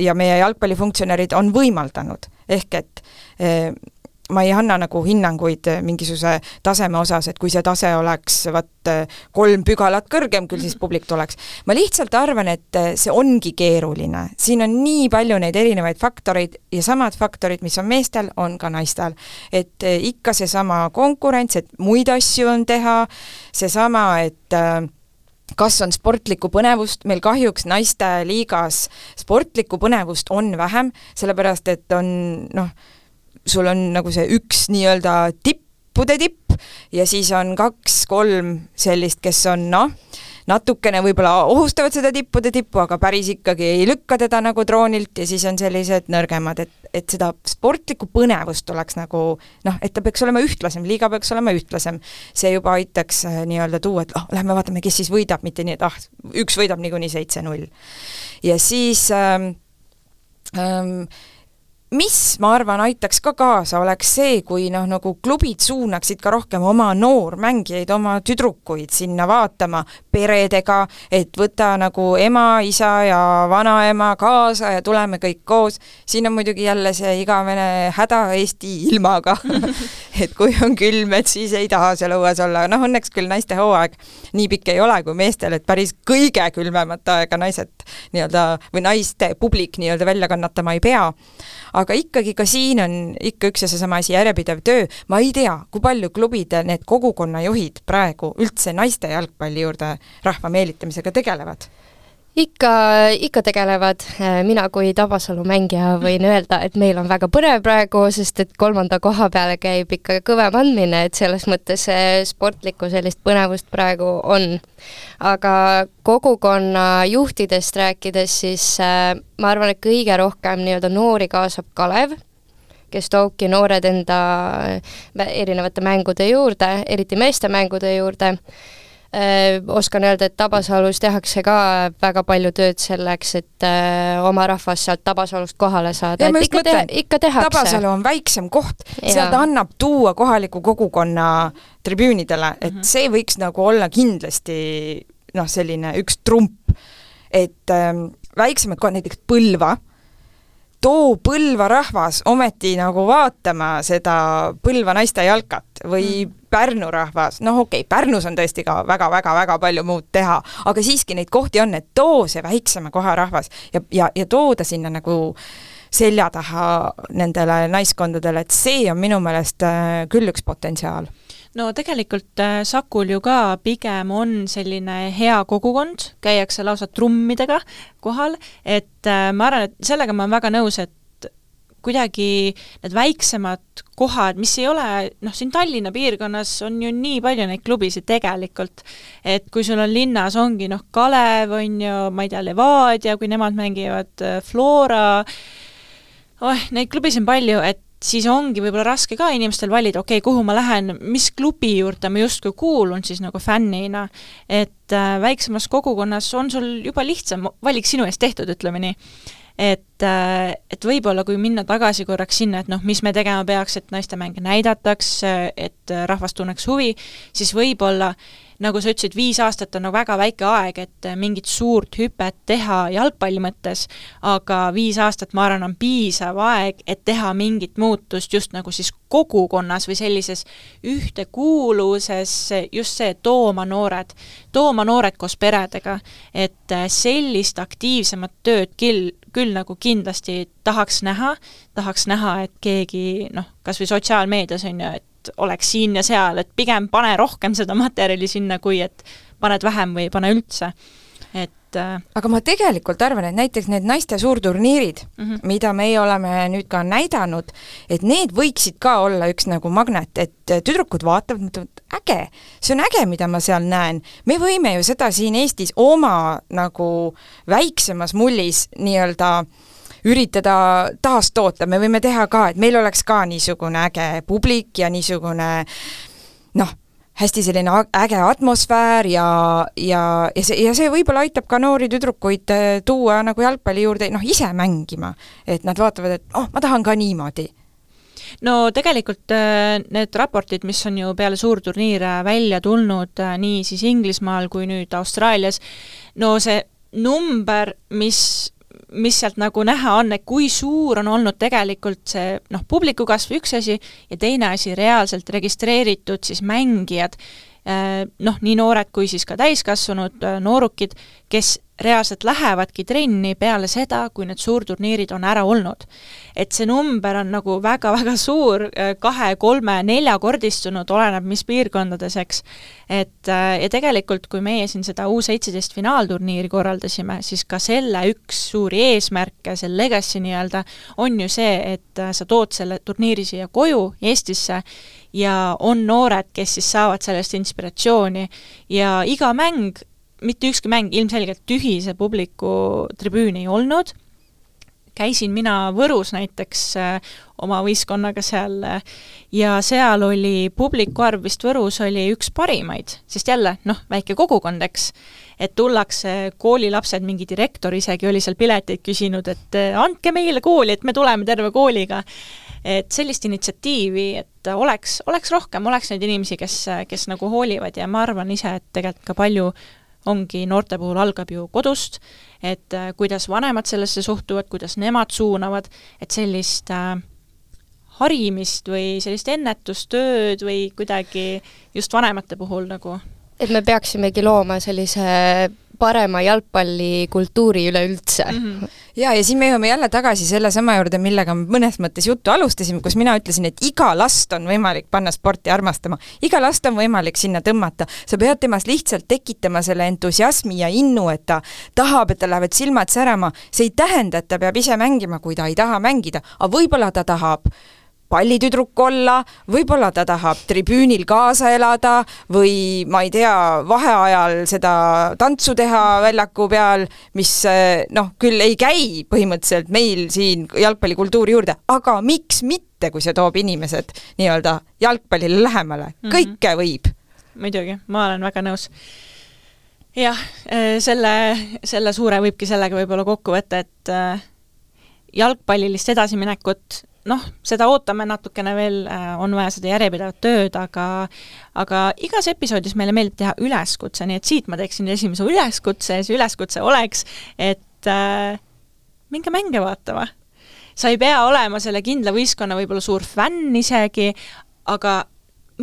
ja meie jalgpallifunktsionärid on võimaldanud. Ehk et eh, ma ei anna nagu hinnanguid eh, mingisuguse taseme osas, et kui see tase oleks vaat eh, kolm pügalat kõrgem, küll siis publik tuleks. ma lihtsalt arvan, et see ongi keeruline, siin on nii palju neid erinevaid faktoreid ja samad faktorid, mis on meestel, on ka naistel. et ikka seesama konkurents, et muid asju on teha, seesama, et kas on sportlikku põnevust, meil kahjuks naisteliigas sportlikku põnevust on vähem, sellepärast et on noh, sul on nagu see üks nii-öelda tippude tipp ja siis on kaks-kolm sellist, kes on noh, natukene võib-olla ohustavad seda tippude tippu, aga päris ikkagi ei lükka teda nagu troonilt ja siis on sellised nõrgemad, et, et seda sportlikku põnevust tuleks nagu noh, et ta peaks olema ühtlasem, liiga peaks olema ühtlasem. see juba aitaks äh, nii-öelda tuua, et oh,, lähme vaatame, kes siis võidab, mitte nii, et ah, üks võidab niikuinii seitse-null. ja siis ähm, ähm, mis, ma arvan, aitaks ka kaasa, oleks see, kui noh, nagu klubid suunaksid ka rohkem oma noormängijaid, oma tüdrukuid sinna vaatama peredega, et võta nagu ema, isa ja vanaema kaasa ja tuleme kõik koos. siin on muidugi jälle see igavene häda Eesti ilmaga et kui on külm, et siis ei taha seal õues olla, noh õnneks küll naiste hooaeg nii pikk ei ole kui meestel, et päris kõige külmemat aega naised nii-öelda või naiste publik nii-öelda välja kannatama ei pea. Aga ikkagi ka siin on ikka üks ja seesama asi, järjepidev töö, ma ei tea, kui palju klubid, need kogukonnajuhid praegu üldse naiste jalgpalli juurde rahva meelitamisega tegelevad ikka, ikka tegelevad, mina kui Tabasalu mängija võin öelda, et meil on väga põnev praegu, sest et kolmanda koha peale käib ikka kõvem andmine, et selles mõttes sportlikku sellist põnevust praegu on. aga kogukonna juhtidest rääkides, siis äh, ma arvan, et kõige rohkem nii-öelda noori kaasab Kalev, kes toobki noored enda äh, erinevate mängude juurde, eriti meeste mängude juurde Äh, oskan öelda, et Tabasalus tehakse ka väga palju tööd selleks, et äh, oma rahvas sealt Tabasalust kohale saada, et ikka, te, ikka tehakse. Tabasalu on väiksem koht, sealt annab tuua kohaliku kogukonna tribüünidele, et mm -hmm. see võiks nagu olla kindlasti noh, selline üks trump, et ähm, väiksemad kohad, näiteks Põlva, too Põlva rahvas ometi nagu vaatama seda Põlva naiste jalkat või mm. Pärnu rahvas, noh okei okay,, Pärnus on tõesti ka väga-väga-väga palju muud teha, aga siiski neid kohti on, et too see väiksema koha rahvas ja, ja, ja tooda sinna nagu selja taha nendele naiskondadele, et see on minu meelest äh, küll üks potentsiaal no tegelikult äh, Sakul ju ka pigem on selline hea kogukond, käiakse lausa trummidega kohal, et äh, ma arvan, et sellega ma olen väga nõus, et kuidagi need väiksemad kohad, mis ei ole, noh, siin Tallinna piirkonnas on ju nii palju neid klubisid tegelikult, et kui sul on linnas, ongi noh, Kalev on ju, ma ei tea, Levadia, kui nemad mängivad, äh, Flora, oh, neid klubisid on palju, et siis ongi võib-olla raske ka inimestel valida, okei okay,, kuhu ma lähen, mis klubi juurde ma justkui kuulun siis nagu fännina, et äh, väiksemas kogukonnas on sul juba lihtsam valik sinu eest tehtud, ütleme nii. Et, äh, et võib-olla kui minna tagasi korraks sinna, et noh, mis me tegema peaks, et naistemänge näidataks, et rahvas tunneks huvi, siis võib-olla nagu sa ütlesid, viis aastat on nagu väga väike aeg, et mingit suurt hüpet teha jalgpalli mõttes, aga viis aastat, ma arvan, on piisav aeg, et teha mingit muutust just nagu siis kogukonnas või sellises ühtekuuluvuses, just see, tooma noored, tooma noored koos peredega, et sellist aktiivsemat tööd küll, küll nagu kindlasti tahaks näha, tahaks näha, et keegi noh, kas või sotsiaalmeedias on ju, et et oleks siin ja seal, et pigem pane rohkem seda materjali sinna, kui et paned vähem või ei pane üldse, et äh, aga ma tegelikult arvan, et näiteks need naiste suurturniirid mm, -hmm. mida meie oleme nüüd ka näidanud, et need võiksid ka olla üks nagu magnet, et tüdrukud vaatavad, mõtlevad, äge, see on äge, mida ma seal näen. me võime ju seda siin Eestis oma nagu väiksemas mullis nii-öelda äh, üritada taastoota, me võime teha ka, et meil oleks ka niisugune äge publik ja niisugune noh, hästi selline äge atmosfäär ja, ja, ja see, ja see võib-olla aitab ka noori tüdrukuid äh, tuua nagu jalgpalli juurde noh, ise mängima. et nad vaatavad, et oh, ma tahan ka niimoodi no tegelikult äh, need raportid, mis on ju peale suurturniire välja tulnud äh, nii siis Inglismaal kui nüüd Austraalias, no see number, mis mis sealt nagu näha on, et kui suur on olnud tegelikult see noh, publiku kasv üks asi ja teine asi, reaalselt registreeritud siis mängijad, äh, noh, nii noored kui siis ka täiskasvanud äh, noorukid, kes reaalselt lähevadki trenni peale seda, kui need suurturniirid on ära olnud. et see number on nagu väga-väga suur, kahe, kolme, neljakordistunud, oleneb mis piirkondades, eks. et ja tegelikult, kui meie siin seda U17 finaalturniiri korraldasime, siis ka selle üks suuri eesmärke, see legacy nii-öelda, on ju see, et äh, sa tood selle turniiri siia koju, Eestisse, ja on noored, kes siis saavad sellest inspiratsiooni ja iga mäng mitte ükski mäng ilmselgelt tühise publiku tribüüni ei olnud, käisin mina Võrus näiteks äh, oma võistkonnaga seal äh, ja seal oli publiku arv vist Võrus oli üks parimaid, sest jälle noh, väike kogukond, eks, et tullakse, koolilapsed, mingi direktor isegi oli seal pileteid küsinud, et äh, andke meile kooli, et me tuleme terve kooliga. et sellist initsiatiivi, et oleks, oleks rohkem, oleks neid inimesi, kes, kes nagu hoolivad ja ma arvan ise, et tegelikult ka palju ongi noorte puhul algab ju kodust, et äh, kuidas vanemad sellesse suhtuvad, kuidas nemad suunavad, et sellist äh, harimist või sellist ennetustööd või kuidagi just vanemate puhul nagu et me peaksimegi looma sellise parema jalgpallikultuuri üleüldse mm. -hmm. ja, ja siin me jõuame jälle tagasi sellesama juurde, millega me mõnes mõttes juttu alustasime, kus mina ütlesin, et iga last on võimalik panna sporti armastama, iga last on võimalik sinna tõmmata, sa pead temas lihtsalt tekitama selle entusiasmi ja innu, et ta tahab, et tal lähevad silmad särama, see ei tähenda, et ta peab ise mängima, kui ta ei taha mängida, aga võib-olla ta tahab pallitüdruk olla, võib-olla ta tahab tribüünil kaasa elada või ma ei tea, vaheajal seda tantsu teha väljaku peal, mis noh, küll ei käi põhimõtteliselt meil siin jalgpallikultuuri juurde, aga miks mitte, kui see toob inimesed nii-öelda jalgpallile lähemale -hmm. kõike võib. muidugi, ma olen väga nõus jah, selle, selle suure võibki sellega võib-olla kokku võtta, et äh, jalgpallilist edasiminekut noh, seda ootame natukene veel, äh, on vaja seda järjepidevat tööd, aga aga igas episoodis meile meeldib teha üleskutse, nii et siit ma teeksin esimese üleskutse ja see üleskutse oleks, et äh, minge mänge vaatama. sa ei pea olema selle kindla võistkonna võib-olla suur fänn isegi, aga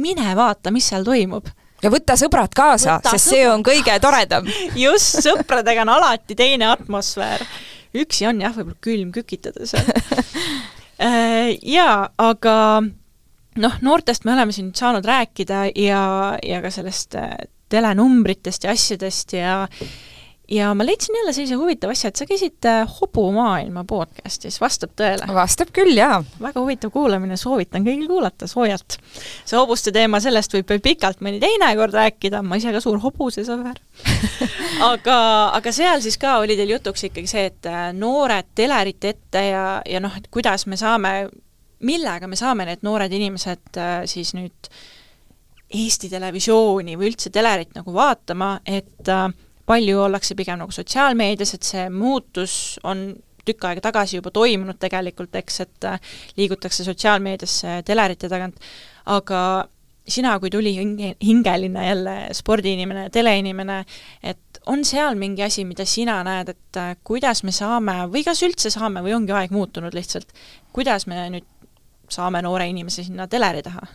mine vaata, mis seal toimub ja võta sõbrad kaasa, sest see on kõige toredam. just, sõpradega on alati teine atmosfäär. üksi on jah, võib-olla külm kükitada seal jaa, aga noh, noortest me oleme siin saanud rääkida ja, ja ka sellest äh, telenumbritest ja asjadest ja ja ma leidsin jälle sellise huvitava asja, et sa käisid äh, Hobumaailma podcastis, vastab tõele? vastab küll, jaa. väga huvitav kuulamine, soovitan kõigil kuulata soojalt. see hobuste teema, sellest võib veel pikalt mõni teine kord rääkida, ma ise ka suur hobusesõber aga, aga seal siis ka oli teil jutuks ikkagi see, et äh, noored telerit ette ja, ja noh, et kuidas me saame, millega me saame need noored inimesed äh, siis nüüd Eesti Televisiooni või üldse telerit nagu vaatama, et äh, palju ollakse pigem nagu sotsiaalmeedias, et see muutus on tükk aega tagasi juba toimunud tegelikult, eks, et äh, liigutakse sotsiaalmeediasse telerite tagant, aga sina kui tuli hinge, hingeline jälle spordiinimene, teleinimene, et on seal mingi asi, mida sina näed, et äh, kuidas me saame või kas üldse saame või ongi aeg muutunud lihtsalt, kuidas me nüüd saame noore inimese sinna teleri taha?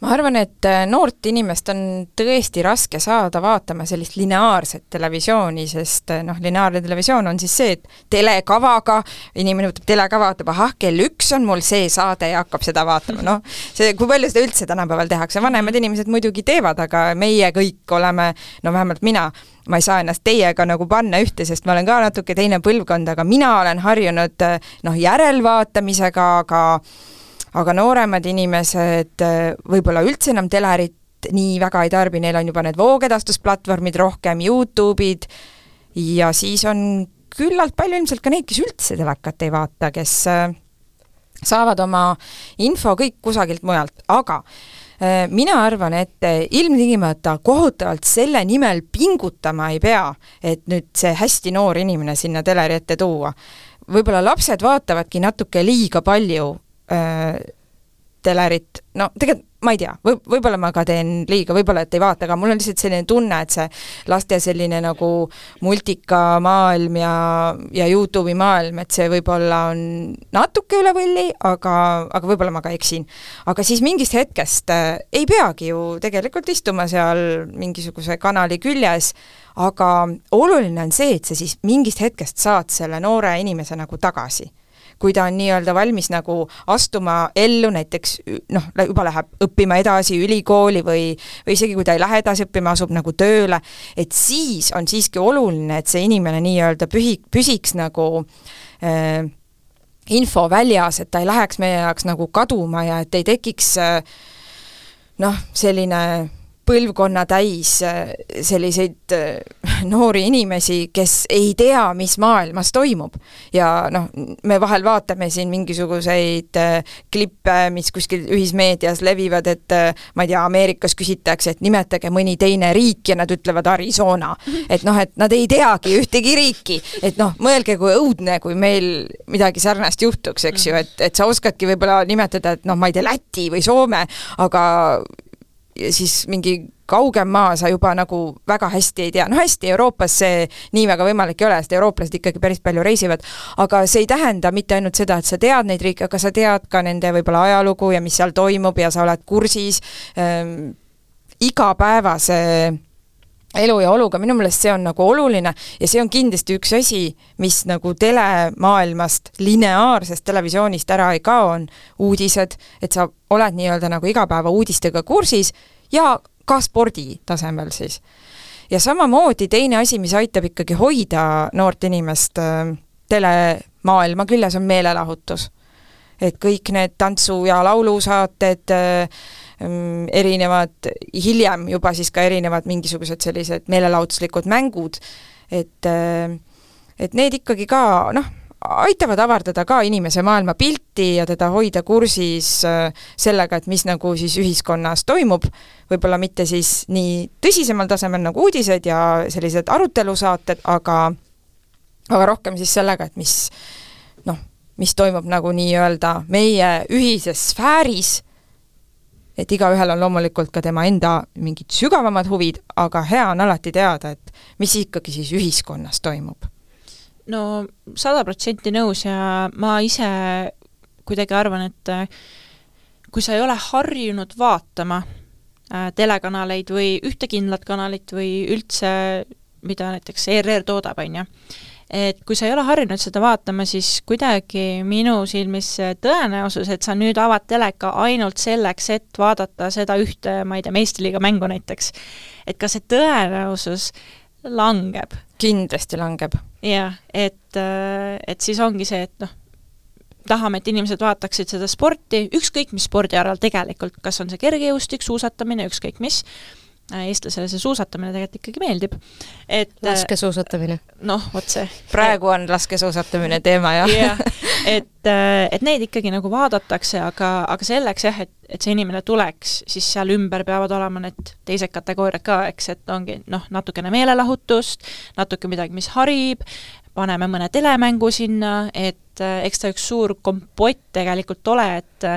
Ma arvan, et äh, noort inimest on tõesti raske saada vaatama sellist lineaarset televisiooni, sest äh, noh, lineaarne televisioon on siis see, et telekavaga, inimene võtab telekava, vaatab, ahah, kell üks on mul see saade ja hakkab seda vaatama, noh, see, kui palju seda üldse tänapäeval tehakse, vanemad inimesed muidugi teevad, aga meie kõik oleme, no vähemalt mina, ma ei saa ennast teiega nagu panna ühte, sest ma olen ka natuke teine põlvkond, aga mina olen harjunud äh, noh, järelvaatamisega, aga aga nooremad inimesed äh, võib-olla üldse enam telerit nii väga ei tarbi, neil on juba need voogedastusplatvormid rohkem, Youtube'id, ja siis on küllalt palju ilmselt ka neid, kes üldse telekat ei vaata, kes äh, saavad oma info kõik kusagilt mujalt, aga äh, mina arvan, et ilmtingimata kohutavalt selle nimel pingutama ei pea, et nüüd see hästi noor inimene sinna teleri ette tuua. võib-olla lapsed vaatavadki natuke liiga palju äh, telerit, no tegelikult ma ei tea, või, võib-olla ma ka teen liiga, võib-olla et ei vaata, aga mul on lihtsalt selline tunne, et see laste selline nagu multikamaailm ja, ja Youtube'i maailm, et see võib-olla on natuke üle võlli, aga, aga võib-olla ma ka eksin. aga siis mingist hetkest äh, ei peagi ju tegelikult istuma seal mingisuguse kanali küljes, aga oluline on see, et sa siis mingist hetkest saad selle noore inimese nagu tagasi kui ta on nii-öelda valmis nagu astuma ellu, näiteks noh, juba läheb õppima edasi ülikooli või, või isegi kui ta ei lähe edasi õppima, asub nagu tööle, et siis on siiski oluline, et see inimene nii-öelda pühi, püsiks nagu äh, info väljas, et ta ei läheks meie jaoks nagu kaduma ja et ei tekiks äh, noh, selline põlvkonna täis äh, selliseid äh, noori inimesi, kes ei tea, mis maailmas toimub. ja noh, me vahel vaatame siin mingisuguseid äh, klippe, mis kuskil ühismeedias levivad, et ma ei tea, Ameerikas küsitakse, et nimetage mõni teine riik ja nad ütlevad Arizona. et noh, et nad ei teagi ühtegi riiki, et noh, mõelge, kui õudne, kui meil midagi sarnast juhtuks, eks ju, et, et sa oskadki võib-olla nimetada, et noh, ma ei tea, Läti või Soome, aga siis mingi kaugem maa sa juba nagu väga hästi ei tea, no hästi, Euroopas see nii väga võimalik ei ole, sest eurooplased ikkagi päris palju reisivad, aga see ei tähenda mitte ainult seda, et sa tead neid riike, aga sa tead ka nende võib-olla ajalugu ja mis seal toimub ja sa oled kursis ähm, igapäevase elu ja oluga, minu meelest see on nagu oluline ja see on kindlasti üks asi, mis nagu telemaailmast, lineaarsest televisioonist ära ei kao, on uudised, et sa oled nii-öelda nagu igapäeva uudistega kursis ja ka spordi tasemel siis. ja samamoodi teine asi, mis aitab ikkagi hoida noort inimest äh, telemaailma küljes, on meelelahutus. et kõik need tantsu- ja laulusaated äh,, erinevad, hiljem juba siis ka erinevad mingisugused sellised meelelahutuslikud mängud, et äh, et need ikkagi ka noh, aitavad avardada ka inimese maailmapilti ja teda hoida kursis äh, sellega, et mis nagu siis ühiskonnas toimub, võib-olla mitte siis nii tõsisemal tasemel nagu uudised ja sellised arutelusaated, aga aga rohkem siis sellega, et mis noh, mis toimub nagu nii-öelda meie ühises sfääris, et igaühel on loomulikult ka tema enda mingid sügavamad huvid, aga hea on alati teada, et mis ikkagi siis ühiskonnas toimub. No sada protsenti nõus ja ma ise kuidagi arvan, et äh, kui sa ei ole harjunud vaatama äh, telekanaleid või ühte kindlat kanalit või üldse, mida näiteks ERR toodab, on ju, et kui sa ei ole harjunud seda vaatama, siis kuidagi minu silmis see tõenäosus, et sa nüüd avad teleka ainult selleks, et vaadata seda ühte, ma ei tea, meistriliiga mängu näiteks, et ka see tõenäosus langeb. kindlasti langeb. jah, et, äh, et siis ongi see, et noh, tahame, et inimesed vaataksid seda sporti, ükskõik mis spordialal tegelikult, kas on see kergejõustik, suusatamine, ükskõik mis, eestlasele see suusatamine tegelikult ikkagi meeldib, et äh, laskesuusatamine. noh, vot see. praegu on laskesuusatamine teema, jah yeah.. et, äh, et neid ikkagi nagu vaadatakse, aga, aga selleks jah, et, et see inimene tuleks, siis seal ümber peavad olema need teised kategooriad ka, eks, et ongi noh, natukene meelelahutust, natuke midagi, mis harib, paneme mõne telemängu sinna, et eks ta üks suur kompott tegelikult ole, et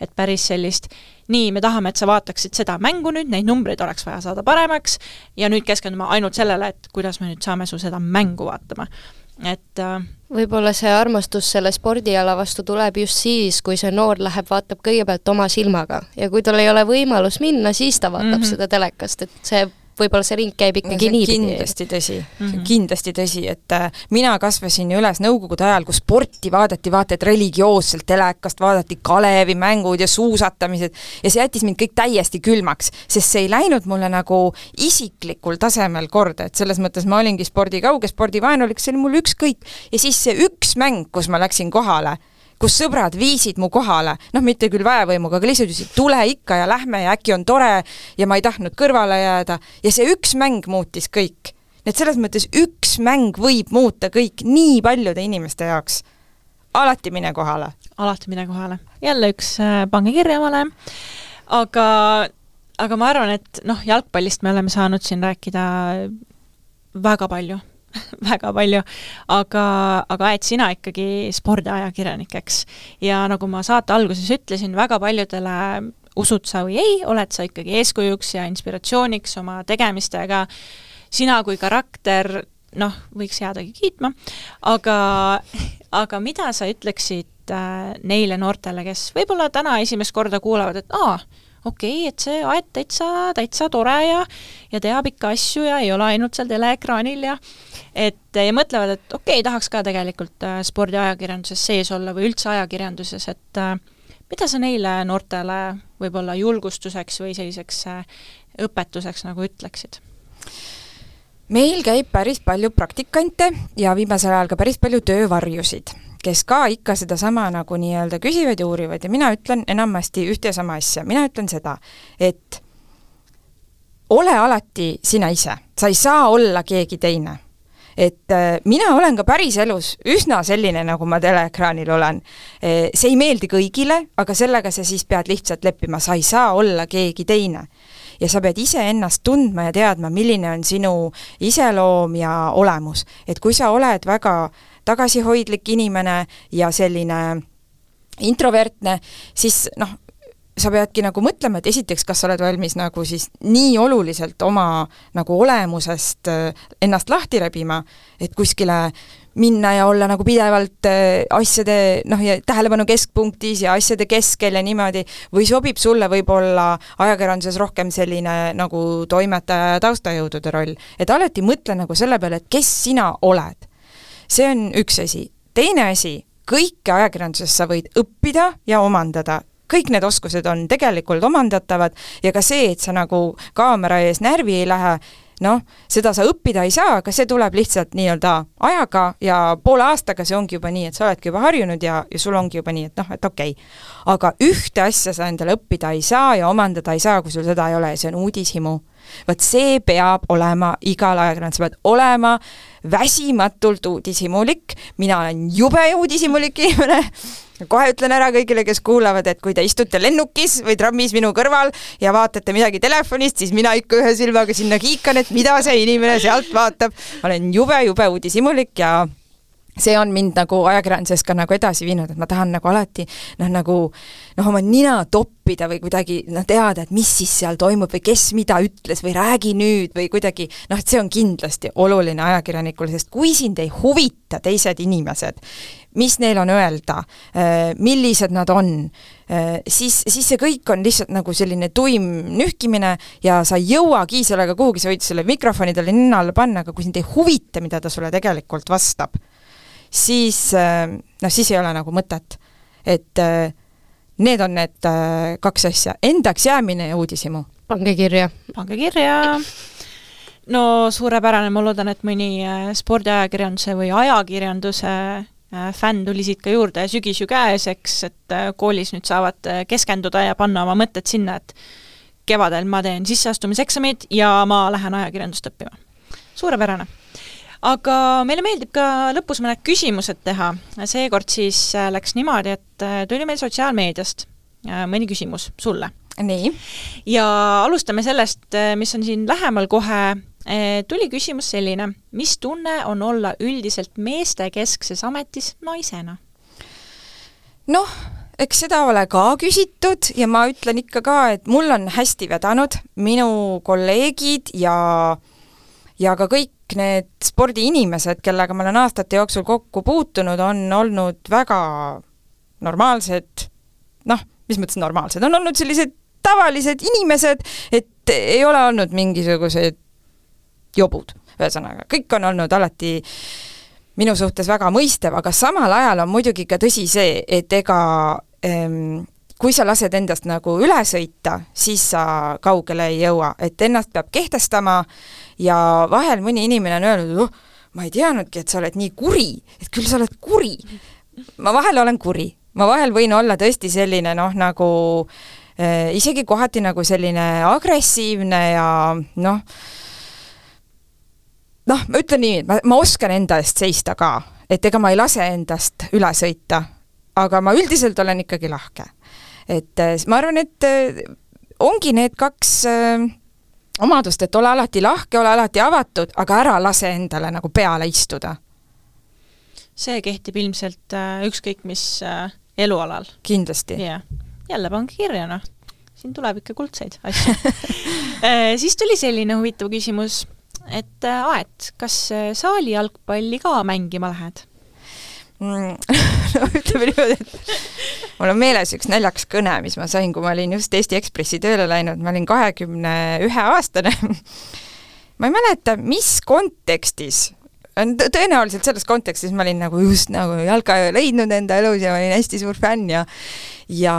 et päris sellist nii, me tahame, et sa vaataksid seda mängu nüüd, neid numbreid oleks vaja saada paremaks ja nüüd keskendume ainult sellele, et kuidas me nüüd saame su seda mängu vaatama. et äh, võib-olla see armastus selle spordiala vastu tuleb just siis, kui see noor läheb, vaatab kõigepealt oma silmaga ja kui tal ei ole võimalus minna, siis ta vaatab mm -hmm. seda telekast, et see võib-olla see ring käib ikkagi no, niipidi. kindlasti tõsi mm, -hmm. see on mhm. kindlasti tõsi, et äh, mina kasvasin ju üles Nõukogude ajal, kus sporti vaadati vaata et religioosselt telekast, vaadati Kalevi mängud ja suusatamised ja see jättis mind kõik täiesti külmaks, sest see ei läinud mulle nagu isiklikul tasemel korda, et selles mõttes ma olingi spordikauge, spordivaenulik, see oli mul ükskõik. ja siis see üks mäng, kus ma läksin kohale kus sõbrad viisid mu kohale, noh, mitte küll väevõimuga, aga lihtsalt ütlesid, tule ikka ja lähme ja äkki on tore ja ma ei tahtnud kõrvale jääda ja see üks mäng muutis kõik. nii et selles mõttes üks mäng võib muuta kõik nii paljude inimeste jaoks. alati mine kohale. alati mine kohale. jälle üks äh, pange kirja omale, aga, aga ma arvan, et noh, jalgpallist me oleme saanud siin rääkida väga palju väga palju, aga, aga Aet, sina ikkagi spordiajakirjanik, eks. ja nagu ma saate alguses ütlesin, väga paljudele usud sa või ei, oled sa ikkagi eeskujuks ja inspiratsiooniks oma tegemistega, sina kui karakter, noh, võiks jäädagi kiitma, aga, aga mida sa ütleksid äh, neile noortele, kes võib-olla täna esimest korda kuulavad, et aa, okei okay,, et see aed täitsa, täitsa tore ja ja teab ikka asju ja ei ole ainult seal teleekraanil ja et ja mõtlevad, et okei okay,, tahaks ka tegelikult äh, spordiajakirjanduses sees olla või üldse ajakirjanduses, et äh, mida sa neile noortele võib-olla julgustuseks või selliseks äh, õpetuseks nagu ütleksid? meil käib päris palju praktikante ja viimasel ajal ka päris palju töövarjusid kes ka ikka sedasama nagu nii-öelda küsivad ja uurivad ja mina ütlen enamasti ühte ja sama asja, mina ütlen seda, et ole alati sina ise, sa ei saa olla keegi teine et äh, mina olen ka päriselus üsna selline, nagu ma teleekraanil olen. Äh, see ei meeldi kõigile, aga sellega sa siis pead lihtsalt leppima, sa ei saa olla keegi teine. ja sa pead iseennast tundma ja teadma, milline on sinu iseloom ja olemus. et kui sa oled väga tagasihoidlik inimene ja selline introvertne, siis noh, sa peadki nagu mõtlema, et esiteks, kas sa oled valmis nagu siis nii oluliselt oma nagu olemusest äh, ennast lahti rebima, et kuskile minna ja olla nagu pidevalt äh, asjade noh, ja tähelepanu keskpunktis ja asjade keskel ja niimoodi, või sobib sulle võib-olla ajakirjanduses rohkem selline nagu toimetaja ja taustajõudude roll. et alati mõtle nagu selle peale, et kes sina oled. See on üks asi. teine asi, kõike ajakirjanduses sa võid õppida ja omandada, kõik need oskused on tegelikult omandatavad ja ka see, et sa nagu kaamera ees närvi ei lähe, noh, seda sa õppida ei saa, aga see tuleb lihtsalt nii-öelda ajaga ja poole aastaga see ongi juba nii, et sa oledki juba harjunud ja, ja sul ongi juba nii, et noh, et okei okay.. aga ühte asja sa endale õppida ei saa ja omandada ei saa, kui sul seda ei ole ja see on uudishimu. Vot see peab olema igal ajakirjandusel, sa pead olema väsimatult uudishimulik, mina olen jube uudishimulik inimene. Kohe ütlen ära kõigile, kes kuulavad, et kui te istute lennukis või trammis minu kõrval ja vaatate midagi telefonist, siis mina ikka ühe silmaga sinna kiikan, et mida see inimene sealt vaatab. olen jube-jube uudishimulik ja see on mind nagu ajakirjanduses ka nagu edasi viinud, et ma tahan nagu alati noh, nagu noh, oma nina toppida või kuidagi noh, teada, et mis siis seal toimub või kes mida ütles või räägi nüüd või kuidagi noh, et see on kindlasti oluline ajakirjanikule, sest kui sind ei huvita teised inimesed, mis neil on öelda, äh, millised nad on, äh, siis, siis see kõik on lihtsalt nagu selline tuim nühkimine ja sa ei jõuagi sellega kuhugi, sa võid selle mikrofoni talle ninna alla panna, aga kui sind ei huvita, mida ta sulle tegelikult vastab, siis äh, noh, siis ei ole nagu mõtet. et need on need kaks asja, endaks jäämine ja uudishimu. pange kirja. pange kirja no suurepärane, ma loodan, et mõni spordiajakirjanduse või ajakirjanduse Äh, fänn tuli siit ka juurde, sügis ju käes, eks, et äh, koolis nüüd saavad äh, keskenduda ja panna oma mõtted sinna, et kevadel ma teen sisseastumiseksamid ja ma lähen ajakirjandust õppima. suurepärane. Aga meile meeldib ka lõpus mõned küsimused teha, seekord siis läks niimoodi, et tuli meil sotsiaalmeediast mõni küsimus sulle. nii. ja alustame sellest, mis on siin lähemal kohe tuli küsimus selline, mis tunne on olla üldiselt meestekeskses ametis naisena? noh, eks seda ole ka küsitud ja ma ütlen ikka ka, et mul on hästi vedanud, minu kolleegid ja ja ka kõik need spordiinimesed, kellega ma olen aastate jooksul kokku puutunud, on olnud väga normaalsed, noh, mis mõttes normaalsed, on olnud sellised tavalised inimesed, et ei ole olnud mingisuguseid jobud, ühesõnaga, kõik on olnud alati minu suhtes väga mõistev, aga samal ajal on muidugi ka tõsi see, et ega ähm, kui sa lased endast nagu üle sõita, siis sa kaugele ei jõua, et ennast peab kehtestama ja vahel mõni inimene on öelnud, oh, ma ei teadnudki, et sa oled nii kuri, et küll sa oled kuri. ma vahel olen kuri, ma vahel võin olla tõesti selline noh, nagu äh, isegi kohati nagu selline agressiivne ja noh, noh, ma ütlen nii, ma, ma oskan enda eest seista ka, et ega ma ei lase endast üle sõita, aga ma üldiselt olen ikkagi lahke. et äh, ma arvan, et äh, ongi need kaks äh, omadust, et ole alati lahke, ole alati avatud, aga ära lase endale nagu peale istuda. see kehtib ilmselt ükskõik mis elualal. kindlasti. jah, jälle pange kirja, noh. siin tuleb ikka kuldseid asju siis tuli selline huvitav küsimus et äh, Aet, kas äh, saali jalgpalli ka mängima lähed no ütleme niimoodi, et mul on meeles üks naljakas kõne, mis ma sain, kui ma olin just Eesti Ekspressi tööle läinud, ma olin kahekümne ühe aastane ma ei mäleta, mis kontekstis, tõenäoliselt selles kontekstis ma olin nagu just nagu jalka leidnud enda elus ja ma olin hästi suur fänn ja ja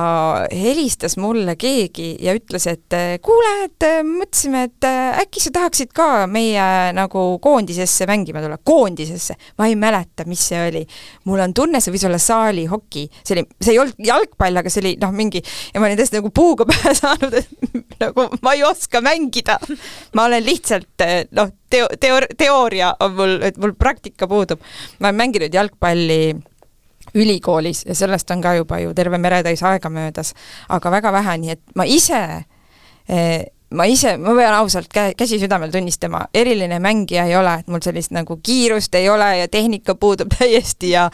helistas mulle keegi ja ütles, et kuule, et mõtlesime, et äkki sa tahaksid ka meie nagu koondisesse mängima tulla, koondisesse. ma ei mäleta, mis see oli. mul on tunne, see võis olla saalihoki, see oli, see ei olnud jalgpall, aga see oli noh, mingi ja ma olin tõesti nagu puuga pähe saanud, et nagu ma ei oska mängida. ma olen lihtsalt noh, teo-, teo-, teooria on mul, et mul praktika puudub. ma olen mänginud jalgpalli ülikoolis ja sellest on ka juba ju terve meretäis aega möödas, aga väga vähe, nii et ma ise eh, ma ise, ma pean ausalt kä-, käsi südamel tunnistama, eriline mängija ei ole, et mul sellist nagu kiirust ei ole ja tehnika puudub täiesti ja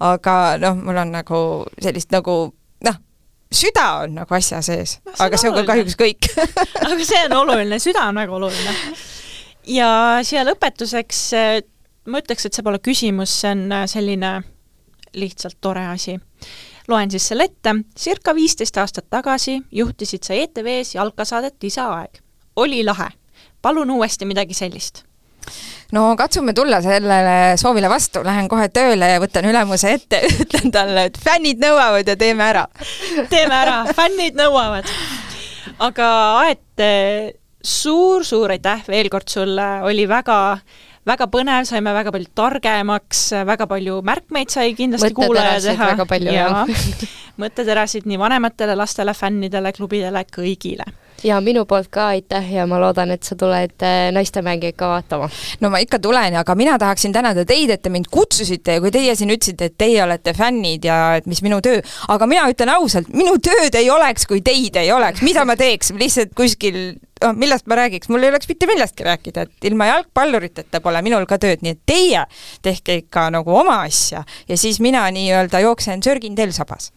aga noh, mul on nagu sellist nagu noh, süda on nagu asja sees no,, aga see on ka kahjuks kõik aga see on oluline, süda on väga oluline. ja siia lõpetuseks ma ütleks, et see pole küsimus, see on selline lihtsalt tore asi. loen siis selle ette, circa viisteist aastat tagasi juhtisid sa ETV-s jalkasaadet Lisaaeg. oli lahe. palun uuesti midagi sellist no katsume tulla sellele soovile vastu, lähen kohe tööle ja võtan ülemuse ette, ütlen talle, et fännid nõuavad ja teeme ära teeme ära, fännid nõuavad. aga Aet, suur-suur aitäh veel kord sulle, oli väga väga põnev, saime väga palju targemaks, väga palju märkmeid sai kindlasti kuulaja teha. mõtteterasid nii vanematele, lastele, fännidele, klubidele, kõigile ja minu poolt ka aitäh ja ma loodan, et sa tuled äh, naistemängijaid ka vaatama. no ma ikka tulen, aga mina tahaksin tänada teid, et te mind kutsusite ja kui teie siin ütlesite, et teie olete fännid ja et mis minu töö, aga mina ütlen ausalt, minu tööd ei oleks, kui teid ei oleks, mida ma teeks, lihtsalt kuskil oh, millest ma räägiks, mul ei oleks mitte millestki rääkida, et ilma jalgpalluriteta pole minul ka tööd, nii et teie tehke ikka nagu oma asja. Ja siis mina nii-öelda jooksen, sörgin teil sabas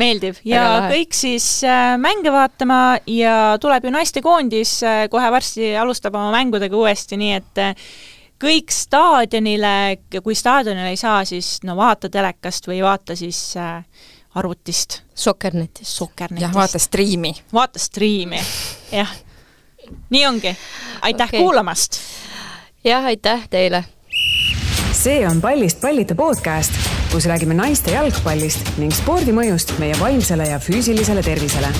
meeldiv ja kõik siis äh, mänge vaatama ja tuleb ju naistekoondis äh, kohe varsti alustab oma mängudega uuesti, nii et äh, kõik staadionile, kui staadionile ei saa, siis no vaata telekast või vaata siis arvutist. Sokkernetist. Sokkernetist. jah, vaata striimi. vaata striimi, jah. nii ongi. aitäh okay. kuulamast! jah, aitäh teile! see on Pallist pallita podcast kus räägime naiste jalgpallist ning spordi mõjust meie vaimsele ja füüsilisele tervisele.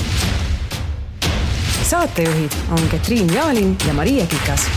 saatejuhid on Katriin Jaalin ja Maria Kikas